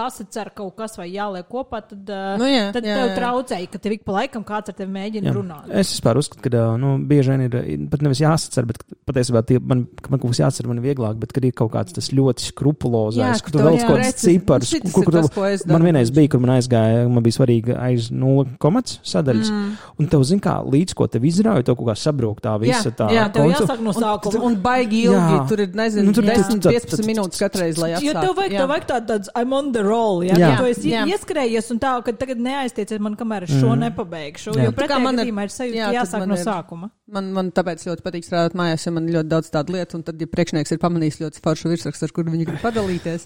jāsacer kaut kas vai jāliek kopā, tad, Nu, jā, tad jā, tev jā. traucēja, ka tev ik pa laikam kāds ar tevi mēģina Jā. runāt. Es vispār uzskatu, ka nu, bieži vien ir pat nevis jāsacer, bet patiesībā tie, man, ka man kaut kas jāsacer, man ir vieglāk, bet kad ir kaut kāds tas ļoti skrupulozais, Jā, ka tu tev vēl jā, kaut kāds cipars, kur, kur tas, es man vienreiz bija, kur man aizgāja, man bija svarīgi aiz 0 komats sadaļas, mm. un tev zin kā, līdz ko tev izrauja, to kaut kā sabrūk tā visa tā. jā, tev konce- jāsāk no sākuma. Un, un baigi ilgi, Jā. jā. tur ir, nezinu, Nu, tur- 10, tad- 15 tad- minūtes katreiz, lai Jo apstātu. tev vajag, tev vajag tāds, I'm on the roll, ja, Jā. tu esi Jā. ieskrējies un tā, ka tagad neaiztiecies man, kamēr es šo nepabeigšu. Jā. Jo Tā kā pretējā gadījumā ir sajūta, jā, jāsāk man no ir- sākuma. Man, man tāpēc ļoti patīk strādāt mājās, jo man ir ļoti daudz tādu lietu, un tad, ja priekšnieks ir pamanījis ļoti foršu virsrakstu, ar kuru viņi grib padalīties,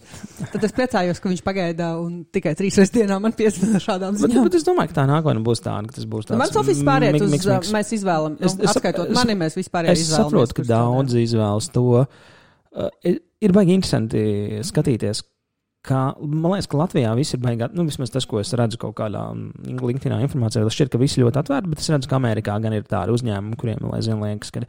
tad es priecājos, ka viņš pagaida un tikai trīs reizes dienā man piesaka šādām Bet, ziņām. bet es domāju, ka tā nākotnē būs tāda, ka tas būs Nu, tāds. Mans pāriet mik- uz, miks, miks. mēs izvēlamies, Es- nu, atskaitot mani, mēs vispār Es saprotu, ka daudz izvēlas to. Uh, ir- ir baigi interesanti skatīties, kā, man liekas, ka Latvijā viss ir baigi, nu, vismaz tas, ko es redzu kaut kādā mm, LinkedIn informācijā, tas šķiet, ka visi ļoti atvērti, bet es redzu, ka Amerikā gan ir tādi uzņēmumi, kuriem, zina, liekas, ka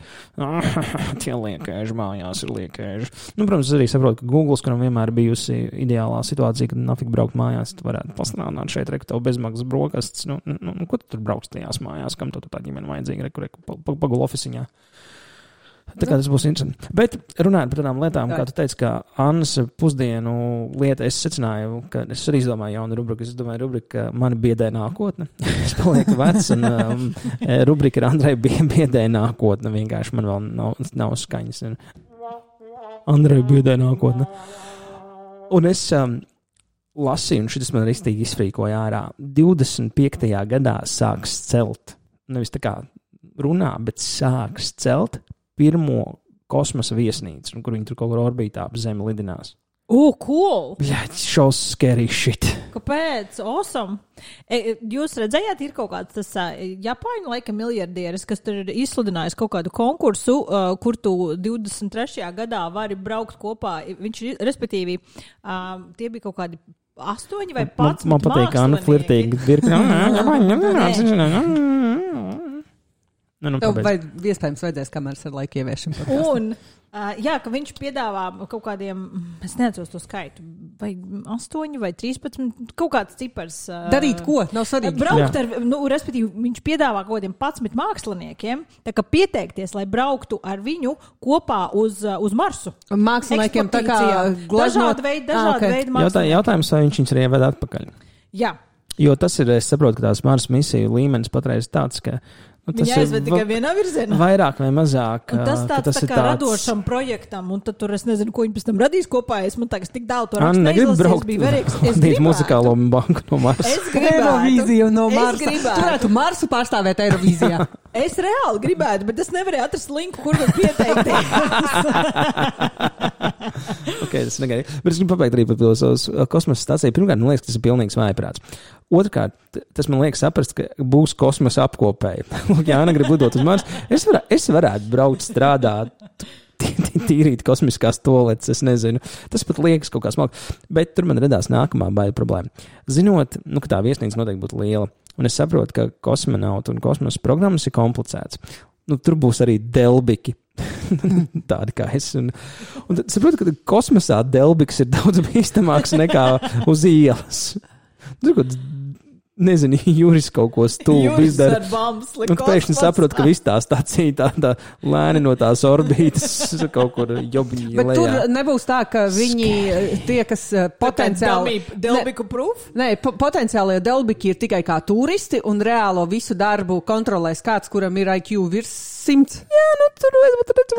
tie liekēži mājās ir liekēži. Nu, protams, es arī saprotu, ka Google, kuram vienmēr bijusi ideālā situācija, kad nafik braukt mājās, tu varētu pastrādāt šeit, reku tev bezmaksas brokastis, nu, nu, nu, ko tu tur brauks tajās mājās, kam tu tā ģimene vajadzīga, reku, reku, pagulu oficiņā. Tā kā tas būs interesanti. Bet runājot par tādām lietām, kā tu teici, ka Annas pusdienu lieta, es secināju, ka es arī izdomāju jaunu rubriku. Es domāju, rubrika, ka man biedē nākotne. es palieku vecs, un um, rubrika ir Andrei bie- biedē nākotne. Vienkārši man vēl nav, nav skaņas. Andrei biedē nākotne. Un es um, lasīju, un šis man rīstīgi izfrīkoja ārā. 25. gadā sāks celt, nevis tā kā runā, bet sāks celt pirmo kosmosa viesnīcu, kur viņi tur kaut kur orbītā ap Zemi lidinās. O, cool! Bļaļ, šaus scary shit. Kāpēc? Awesome. E, jūs redzējāt, ir kaut kāds tas uh, Japāņu laika miljardieris, kas tur ir izsludinājis kaut kādu konkursu, uh, kur tu 23. gadā vari braukt kopā. Viņš, respektīvi, uh, tie bija kaut kādi astoņi vai Man, pats. man patīk, ka Anna flirtīgi. Nu, nu, Tev vai iespējams vajadzēs kameras ar laiku podkastā. Un, uh, jā, ka viņš piedāvā kaut kādiem, es neatceros to skaitu, vai 8 vai 13, kaut kāds cipars. Uh, Darīt ko? Nav svarīgi. Braukt ar, nu, respektīvi, viņš piedāvā kaut kādiem 11 māksliniekiem, tā kā pieteikties, lai brauktu ar viņu kopā uz, uz Marsu. Māksliniekiem tā kā glaznot- Dažādi veidi, Ah, dažādi ok. veidi Jautā, mākslinieki. jautājums, vai viņš viņus arī ieved atpakaļ? Jā, Jo tas ir, es saprotu, ka tās Mars misiju līmenis patreiz tāds, ka. Nu, tas viņi ir aizved tikai vienā virzienā. Vairāk vai mazāk. Un tas tāds tas tā ir kā radošam projektam, un tad tur es nezinu, ko viņi pēc tam radīs kopā. Es man tagad tik daudz to rakstu neizlasīju, es braukt biju verīgs. Es uz gribētu. muzikālo banku no Marsa. Es gribētu. Eirovīziju no Marsa. Tu varētu Marsu pārstāvēt Eirovīzijā. Es reāli gribētu, bet es nevarēju atrast linku, kur var pieteikties. okay, tas negaidīju. Bet es gribu pabeigt arī par pilsētas kosmosa stāciju. Pirmkārt, man liekas, tas ir pilnīgs vājprāts. Otrkārt, t- tas man liekas saprast, ka būs kosmosa apkopēji. Ja Anna grib lidot uz Marsu, es, varā, es varētu braukt strādāt. tī- tī- Tīrīt kosmiskās toaletes, es nezinu. Tas pat liekas kaut kā smalki. Bet tur man radās nākamā baila problēma. Zinot, nu, ka tā viesnīca noteikti būtu liela, un es saprotu, ka kosmonautu un kosmosa programmas ir komplicētas. Nu, tur būs arī delbiki. tādi kā es. Un, un saprotu, ka kosmosā Delbiks ir daudz bīstamāks nekā uz ielas. Tur kaut nezinu, Juris kaut ko stulbu izdara. Un pēkšņi saprot, ka viss tā stācija tā, tā lēni no tās orbītas kaut kur jobiņā. Bet lejā. tur nebūs tā, ka viņi tie, kas eh, potenciāli. Delbiku proof? Nē, po potenciālie delbiki ir tikai kā turisti un reālo visu darbu kontrolēs kāds, kuram ir IQ virs simts. Jā, nu tur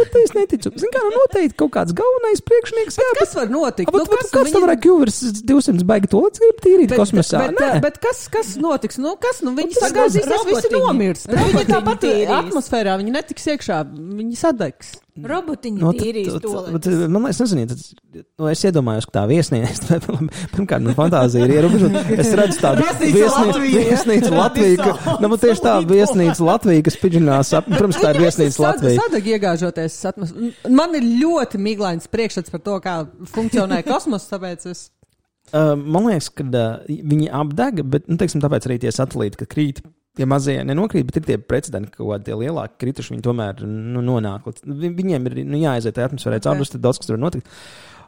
bet, es neticu. Zin kā, nu noteikti kaut kāds galvenais priekšnieks. Jā, bet kas var notikt? Bet, nu, kas kas viņi... varētu kļūt virs 200 baigi to līdz tīrīt bet, kosmosā? Bet, bet, bet kas, kas notiks? Nu, kas, nu, viņi sagāzīsies, visi nomirs. Viņi tāpat atmosfērā, viņi netiks iekšā, viņi sadegs. Robotiņi no, tīrīs to. Man liekas, nezinu, tad, nu, es iedomājos, ka tā viesnīca, pirmkārt, man fantāzija ir ierobežota. Es redzu tādu viesnīcu Latviju, ka, nu, tieši tā viesnīca Latvija, kas piģinās, protams, tā ir viesnīca Latvija. Sadeg iegāžoties atmos. Man ir ļoti miglains priekšstats par to, kā funkcionē kosmos, tāpēc es. Uh, man liekas, ka uh, viņi apdega, bet, nu, teiksim, tāpēc arī tie satelīti, ka krīt tie mazie nenokrīt, bet ir tie precedenti, ka kaut kādi lielāki krituši viņi tomēr nu, nonāk. Viņiem ir nu, jāaiziet atmosfērā cauri, okay. tad daudz kas var notikt.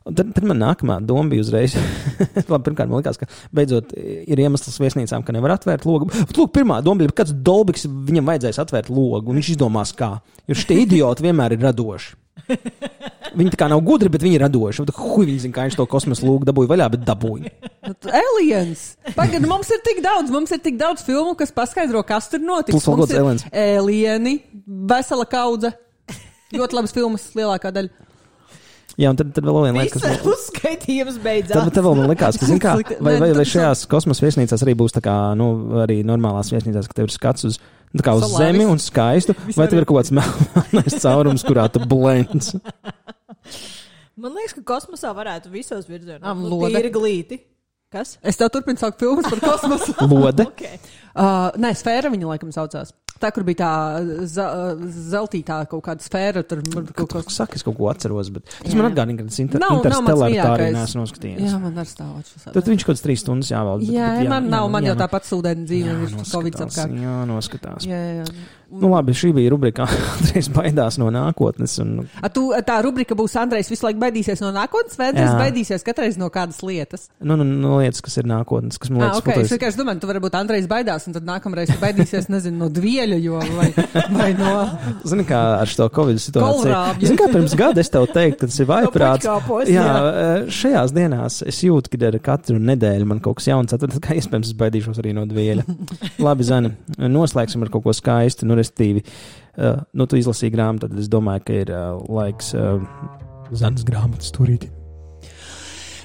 Un tad, tad man nākamā doma bija uzreiz. Labi, pirmkārt, man liekas, ka beidzot ir iemesls viesnīcām, ka nevar atvērt logu. Bet, lūk, pirmā doma bija, kāds dolbiks viņam vajadzēs atvērt logu, un viņš izdomās, kā. Jo šie idioti vienmēr ir radoši. Viņi tā kā nav gudri, bet viņi ir radoši. Hui, viņi zina, kā viņš to kosmosa lūgu dabūja vaļā, bet dabūja. Aliens! Pagaid, mums ir tik daudz, mums ir tik daudz filmu, kas paskaidro, kas tur notiks. Plus, mums ir aliens. Alieni, vesela kaudze. Ļoti labas filmas, lielākā daļa. Jā, un tad, tad vēl viena lieta, kas man uzskaitījums beidzās. Tad, tad vēl man likās, ka, zin kā, vai, vai, vai šajās kosmosa viesnīcās arī būs tā kā, nu, arī normālās viesnīcās, ka tev ir skats uz Tā kā uz Solāris. zemi un skaistu, vai tev ir kaut kāds melnais caurums, kurā tu blends? Man liekas, ka kosmosā varētu visos virzienos būt tīri glīti. Kas? Es tev turpinu saukt filmas par kosmosu. Lode. okay. uh, nē, sfēra viņa laikam saucās. Tā, kur bija tā za, zeltītā kaut kāda sfēra, tur kaut kas saka, es kaut ko atceros, bet tas jā. man atgādina, ka tas inter, nav, interstellāri tā arī neesmu noskatījies. Jā, man ar stāvoču. Tad viņš kaut kāds trīs stundas jāvalda. Jā, bet, jā, man nav, jā, man jā, jau tāpat sūdeni dzīve, ir Covid apkārt. Jā, noskatās. Jā, jā. Nu, labi, šī bija rubrika. Andrejs baidās no nākotnes. Un... A, tu, tā rubrika būs Andrejs visu laiku baidīsies no nākotnes, vai Andrejs baidīsies katreiz no kādas lietas? Nu, nu, no lietas, kas ir nākotnes, kas man liekas. Ah, okay. Es vienkārši domāju, tu varbūt Andrejs baidās, un tad nākamreiz baidīsies, nezinu, no dvieļa, jo vai, vai no. Zini, kā ar šo Covid situāciju. Zini, kā pirms gada es tev teiktu, ka tas ir vaiprāts. jā, jā, šajās dienās es jūtu, ka ar katru nedēļu man kaut kas jauns atver, kā iespējams es baidīšos arī no dvieļa. labi, Zani, noslēgsim ar kaut ko skaistu. Nu, restīvi, uh, nu, tu izlasīji grāmatu, tad es domāju, ka ir uh, laiks uh, Zanas grāmatas turīt.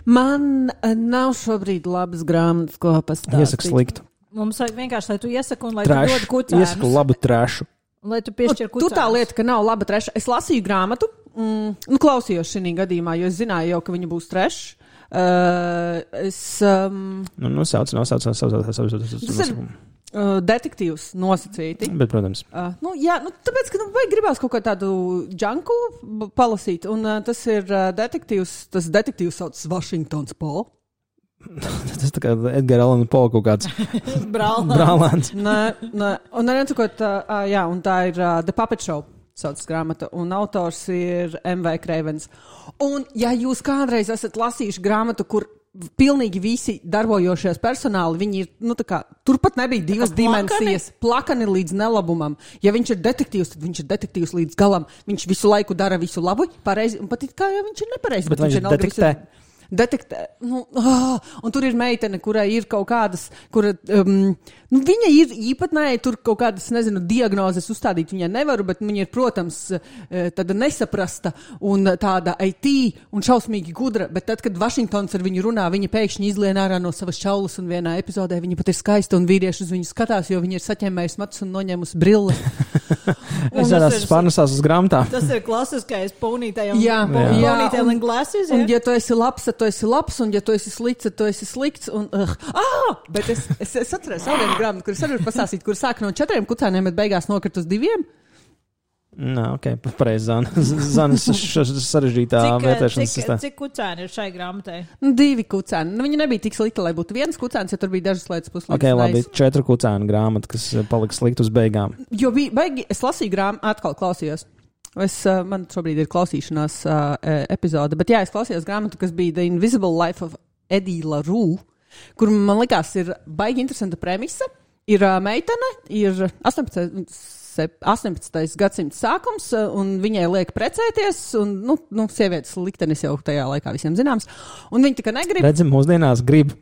Man nav šobrīd labas grāmatas, ko pastāstīt. Iesaku sliktu. Mums vajag vienkārši, lai tu iesaki un lai Trash. tu dod kucēnus. Iesaku labu trešu. Lai tu piešķir kucēnus. Tu tā lieta, ka nav laba treša. Es lasīju grāmatu, mm, nu, klausījos šī gadījumā, jo es zināju jau, ka viņa būs treša. Uh, es. Um, nu, nu, sauc, nosauc, nosauc, nosauc, nosauc, nosauc. Ir uh, detektīvs nosacīti. Bet, protams. Uh, nu, jā, nu, tāpēc, ka nu, gribās kaut ko tādu džanku palasīt. Un uh, tas ir uh, detektīvs, tas detektīvs sauc Washingtons Paul. Tas tā kā Edgars Alans Pols kaut kāds brālēns. nē, nē, un arī cikot, uh, jā, un tā ir uh, The Puppet Show. Saucas grāmata, un autors ir M.V. Kreivens. Un, ja jūs kādreiz esat lasījuši grāmatu, kur pilnīgi visi darbojošie personāli, viņi ir, nu, tā kā, turpat nebija divas plakani? dimensijas, plakani līdz nelabumam. Ja viņš ir detektīvs, tad viņš ir detektīvs līdz galam. Viņš visu laiku dara visu labu, pareizi, un pat it kā jau viņš ir nepareizi. Bet, bet viņš ir detektē. Detektē. Nu, oh, un tur ir meitene, kurai ir kaut kādas, kura, um, nu, viņa ir īpatnēji, tur kaut kādas, nezinu, diagnozes uzstādīt viņai nevaru, bet viņa ir, protams, eh, tāda nesaprasta un tāda IT un šausmīgi gudra. Bet tad, kad Vašingtons ar viņu runā, viņa pēkšņi izlien ārā no savas čaulas un vienā epizodē viņa pat ir skaista un vīrieši uz viņu skatās, jo viņa ir saķēmējusi matus un noņēmusi brilles. es redzu, pārnesās uz grāmatām. Tas ir klasiskais ponītēm. Jā, jā. un glasses. Un, ja tu esi labs, tad tu esi labs, un ja tu esi slikts, tad tu esi slikts. Un, uh, ah, bet es, es, es atceros vienu grāmatu, kuras arī pastāstīt, kur sāk no četriem kucēniem, bet beigās nokrit uz diviem. Nā, ok, pareizi. Zanas sarežģītā vērtēšanas sistēma. Cik kucēni ir šai grāmatai? Nu, divi kucēni. Nu, viņi nebija tik slikti, lai būtu viens kucēns, ja tur bija dažas lietas puslīdz. Ok, labi, četru kucēnu grāmatu, kas palika slikti uz beigām. Jo bija, baigi, es lasīju grāmatu, atkal klausījos. Es, uh, man šobrīd ir klausīšanās uh, epizode, bet jā, es klausījos grāmatu, kas bija The Invisible Life of Eddie LaRue, kur man likās ir baigi interesanta premisa. Ir uh, meitene, ir 18. sep- 18. gadsimta sākums, un viņai liek precēties, un, nu, nu sievietes liktenis jau tajā laikā visiem zināms, un viņa tikai negrib. Redzam, mūsdienās grib,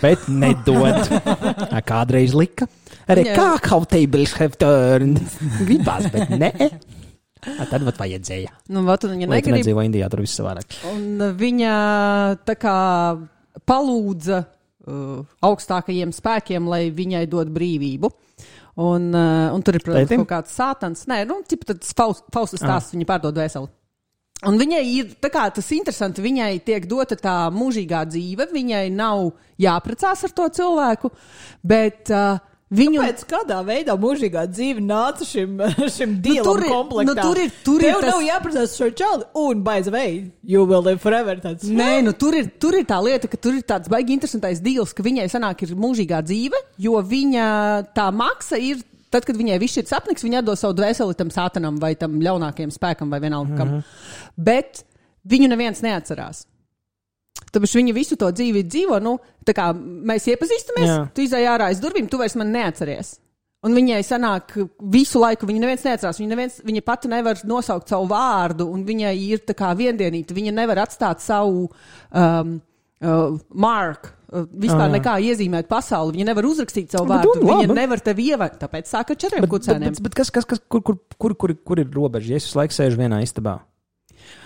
bet nedod. Kādreiz lika. Arī kā kaut tables have turned. Gribās, bet nē. Ā, Tad vat vajadzēja. Nu, vat, un viņa negrib. nedzīvo Indijā, tur viss savādāk. Un uh, viņa tā kā palūdza uh, augstākajiem spēkiem, lai viņai dod brīvību. Un, uh, un tur ir, protams, Tētim? kaut kāds sātans. Nē, nu, tipa, tad Faustas stāsts, viņa pārdod veselu. Un viņai ir kā, tas interesanti, viņai tiek dota tā mūžīgā dzīve, viņai nav jāprecās ar to cilvēku, bet uh, viņu. Pēc kādā veidā mūžīgā dzīve nāca šim, šim dievam tur ir- komplektam? nu, tur ir- tur ir Tev tas- nav jāprasās šo čauli, un, by the way, you will live forever. Tāds. Nē, nu, tur, ir, tur ir tā lieta, ka tur ir tāds baigi interesantais deals, ka viņai sanāk ir mūžīgā dzīve, jo viņa tā maksa ir. Tad, kad viņai viss ir sapnis, viņa dos savu dvēseli tam sātanam vai tam ļaunākajam spēkam vai vienalga kam. Bet viņu neviens neatcerās. Tāpēc viņa visu to dzīvi dzīvo. Nu, tā kā mēs iepazīstamies, Jā. tu izai ārā aiz durvīm, tu vairs man neatceries. Un viņai sanāk, visu laiku viņa neviens neatcerās. Viņa, neviens, viņa pati nevar nosaukt savu vārdu, un viņai ir tā kā viendienīta. Viņa nevar atstāt savu um, uh, marku. Uh, vispār jā. nekā iezīmēt pasauli. Viņa nevar uzrakstīt savu vārdu. un Viņa nevar tevi ievērot. Tāpēc sāka ar četriem Bet, bet, kucēniem. bet, bet kas, kas, kas, kur, kur, kur, kur, kur ir robeža? Ja es visu laiku sēžu vienā istabā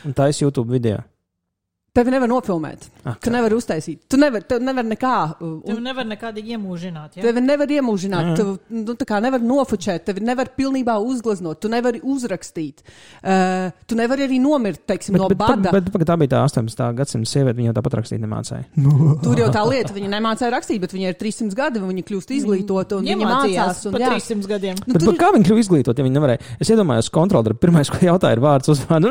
un tā es YouTube video. Tevi nevar nofilmēt. Ah, Tu nevari uztaisīt. Tu nevari nevar nekā. uh, Un nevar nekādīgi iemūžināt. Ja? tevi nevar iemūžināt. Jā. Tev nu, tā kā nevar nofočēt, tevi nevar pilnībā uzgleznot, tu nevari uzrakstīt. Uh, tu nevari arī nomirt, teiksim, Bet, no bet, bet, bada. bet, bet tā bija tā 18. gadsimta sieviete, viņa jau tāpat rakstīt nemācīja. Tur jau tā lieta, viņa nemācīja rakstīt, bet viņai ir 300 gadi, un viņa kļūst izglītota, un viņa mācās. Un, par jā. 300 gadiem. Nu, Bet, tur bet kā viņi kļuva izglītot, ja viņi nevarēja? Es iedomājos, kontrolieru pirmais, ko jautāja, ir vārds uzvārds.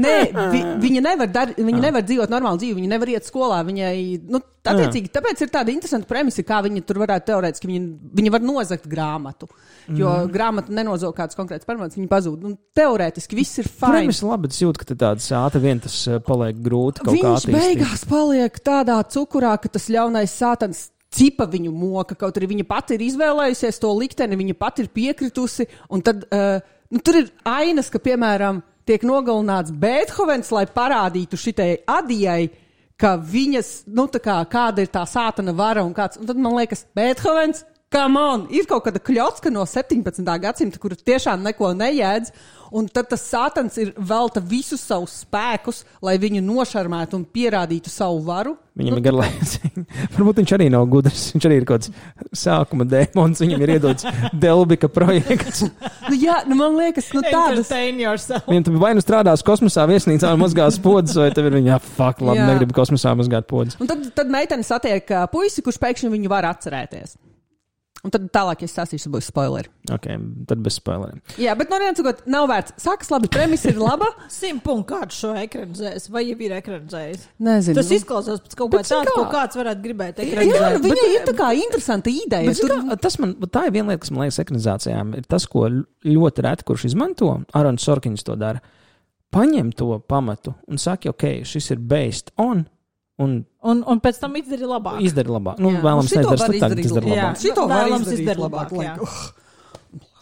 Nē, vi, viņa, nevar dar, viņa nevar dzīvot normālu dzīvi, viņa nevar iet skolā. Viņai, nu, attiecīgi, tāpēc ir tāda interesanta premisa, kā viņa tur varētu teorētiski. Viņa, viņa var nozagt grāmatu, jo mm. grāmata nenozog kāds konkrēts parāds, viņa pazūd. Nu, teorētiski viss ir fajn. Protams, labi, bet es jūtu, ka tāds ātri vien tas eh, paliek grūti Viņš beigās paliek tādā cukurā, ka tas ļaunais sātans. Cipa viņu moka, kaut arī viņa pati ir izvēlējusies to likteni, viņa pati ir piekritusi. un Tad, uh, nu, tur ir ainas, ka, piemēram, tiek nogalināts Beethovens, lai parādītu šitai adijai, ka viņas, nu, kā, kāda ir tā sātana vara un kāds. Un tad man liekas, Beethovens, come on, ir kaut kāda kļūska no 17. gadsimta, kur tiešām neko nejēdz. Un tad tas sātans ir velta visus savus spēkus, lai viņu nošarmētu un pierādītu savu varu. Viņam ir garlaicīgi. Varbūt viņš arī nav gudrs. Viņš arī ir kaut kāds sākuma dēmons. Viņam ir iedots Delbika projekts. Nu, jā, nu, man liekas, nu, tādas. Entertain yourself. Viņam tur vai nu strādās kosmosā, viesnīcā un mazgās podas, vai tev ir viņa, ah, fuck, labi, negribu kosmosā mazgāt podas. Un tad, tad meitene satiek puisi, kurš pēkšņi viņu var atcerēties. Un tad tālāk es sasīšu, būs spoileri. Ok, tad bez spoileriem. Jā, bet no vienas puses, nav vērts. Sākas labi, premisa ir laba. Simt punktu kāds šo ekranizēs, vai jau ir ekranizējis? Nezinu. Tas izklausās pēc kaut kā tāda, ko kāds varētu gribēt Jā, nu, viņai ir tā kā interesanta ideja. Bet, Tur, kā, tas man, tā ir viena lieta, kas man liekas, ekranizācijām ir tas, ko ļoti reti kurš izmanto. Arons Sorkins to dara. Paņem to pamatu un saka, ok, šis ir based on, un Un, un pēc tam izdari labāk. izdara labāk. Nu, vēlams, var sliktāk, izdara labāk. labāk. Šito Vēlams izdarīt izdara labāk, labāk, lai- jā.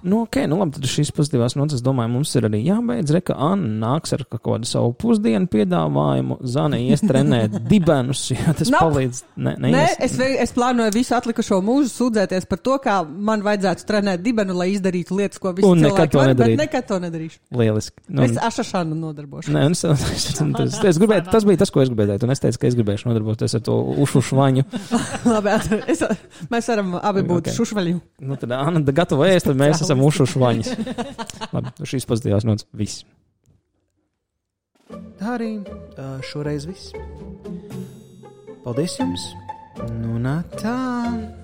Nu, ok, nu labi, tad šīs pozitīvās notis, es domāju, mums ir arī jābeidz, re, ka Anna nāks ar kaut kādu savu pusdienu piedāvājumu, Zane ies trenēt dibenus, ja tas Nope. palīdz. Ne, Nē, neies. es, es plānoju visu atlikušo mūžu sūdzēties par to, kā man vajadzētu trenēt dibenu, lai izdarītu lietas, ko visi Un nekad to var, bet nekad to nedarīšu. Lieliski. Nu, Es ašašanu nodarbošos. Nē, un es, es, es, es gribēju, tas bija tas, ko es gribēju teikt. Un es teicu, ka es gribēšu nodarboties ar to ušu švaņu. Labi, es, mēs varam abi būt Ok. okay. šušvaļi. Nu, tad Anna ēst, tad mēs esam ušu švaņas. Labi, šīs pozitīvās notis. Viss. Tā arī šoreiz viss. Paldies jums! Nu, nā, tā.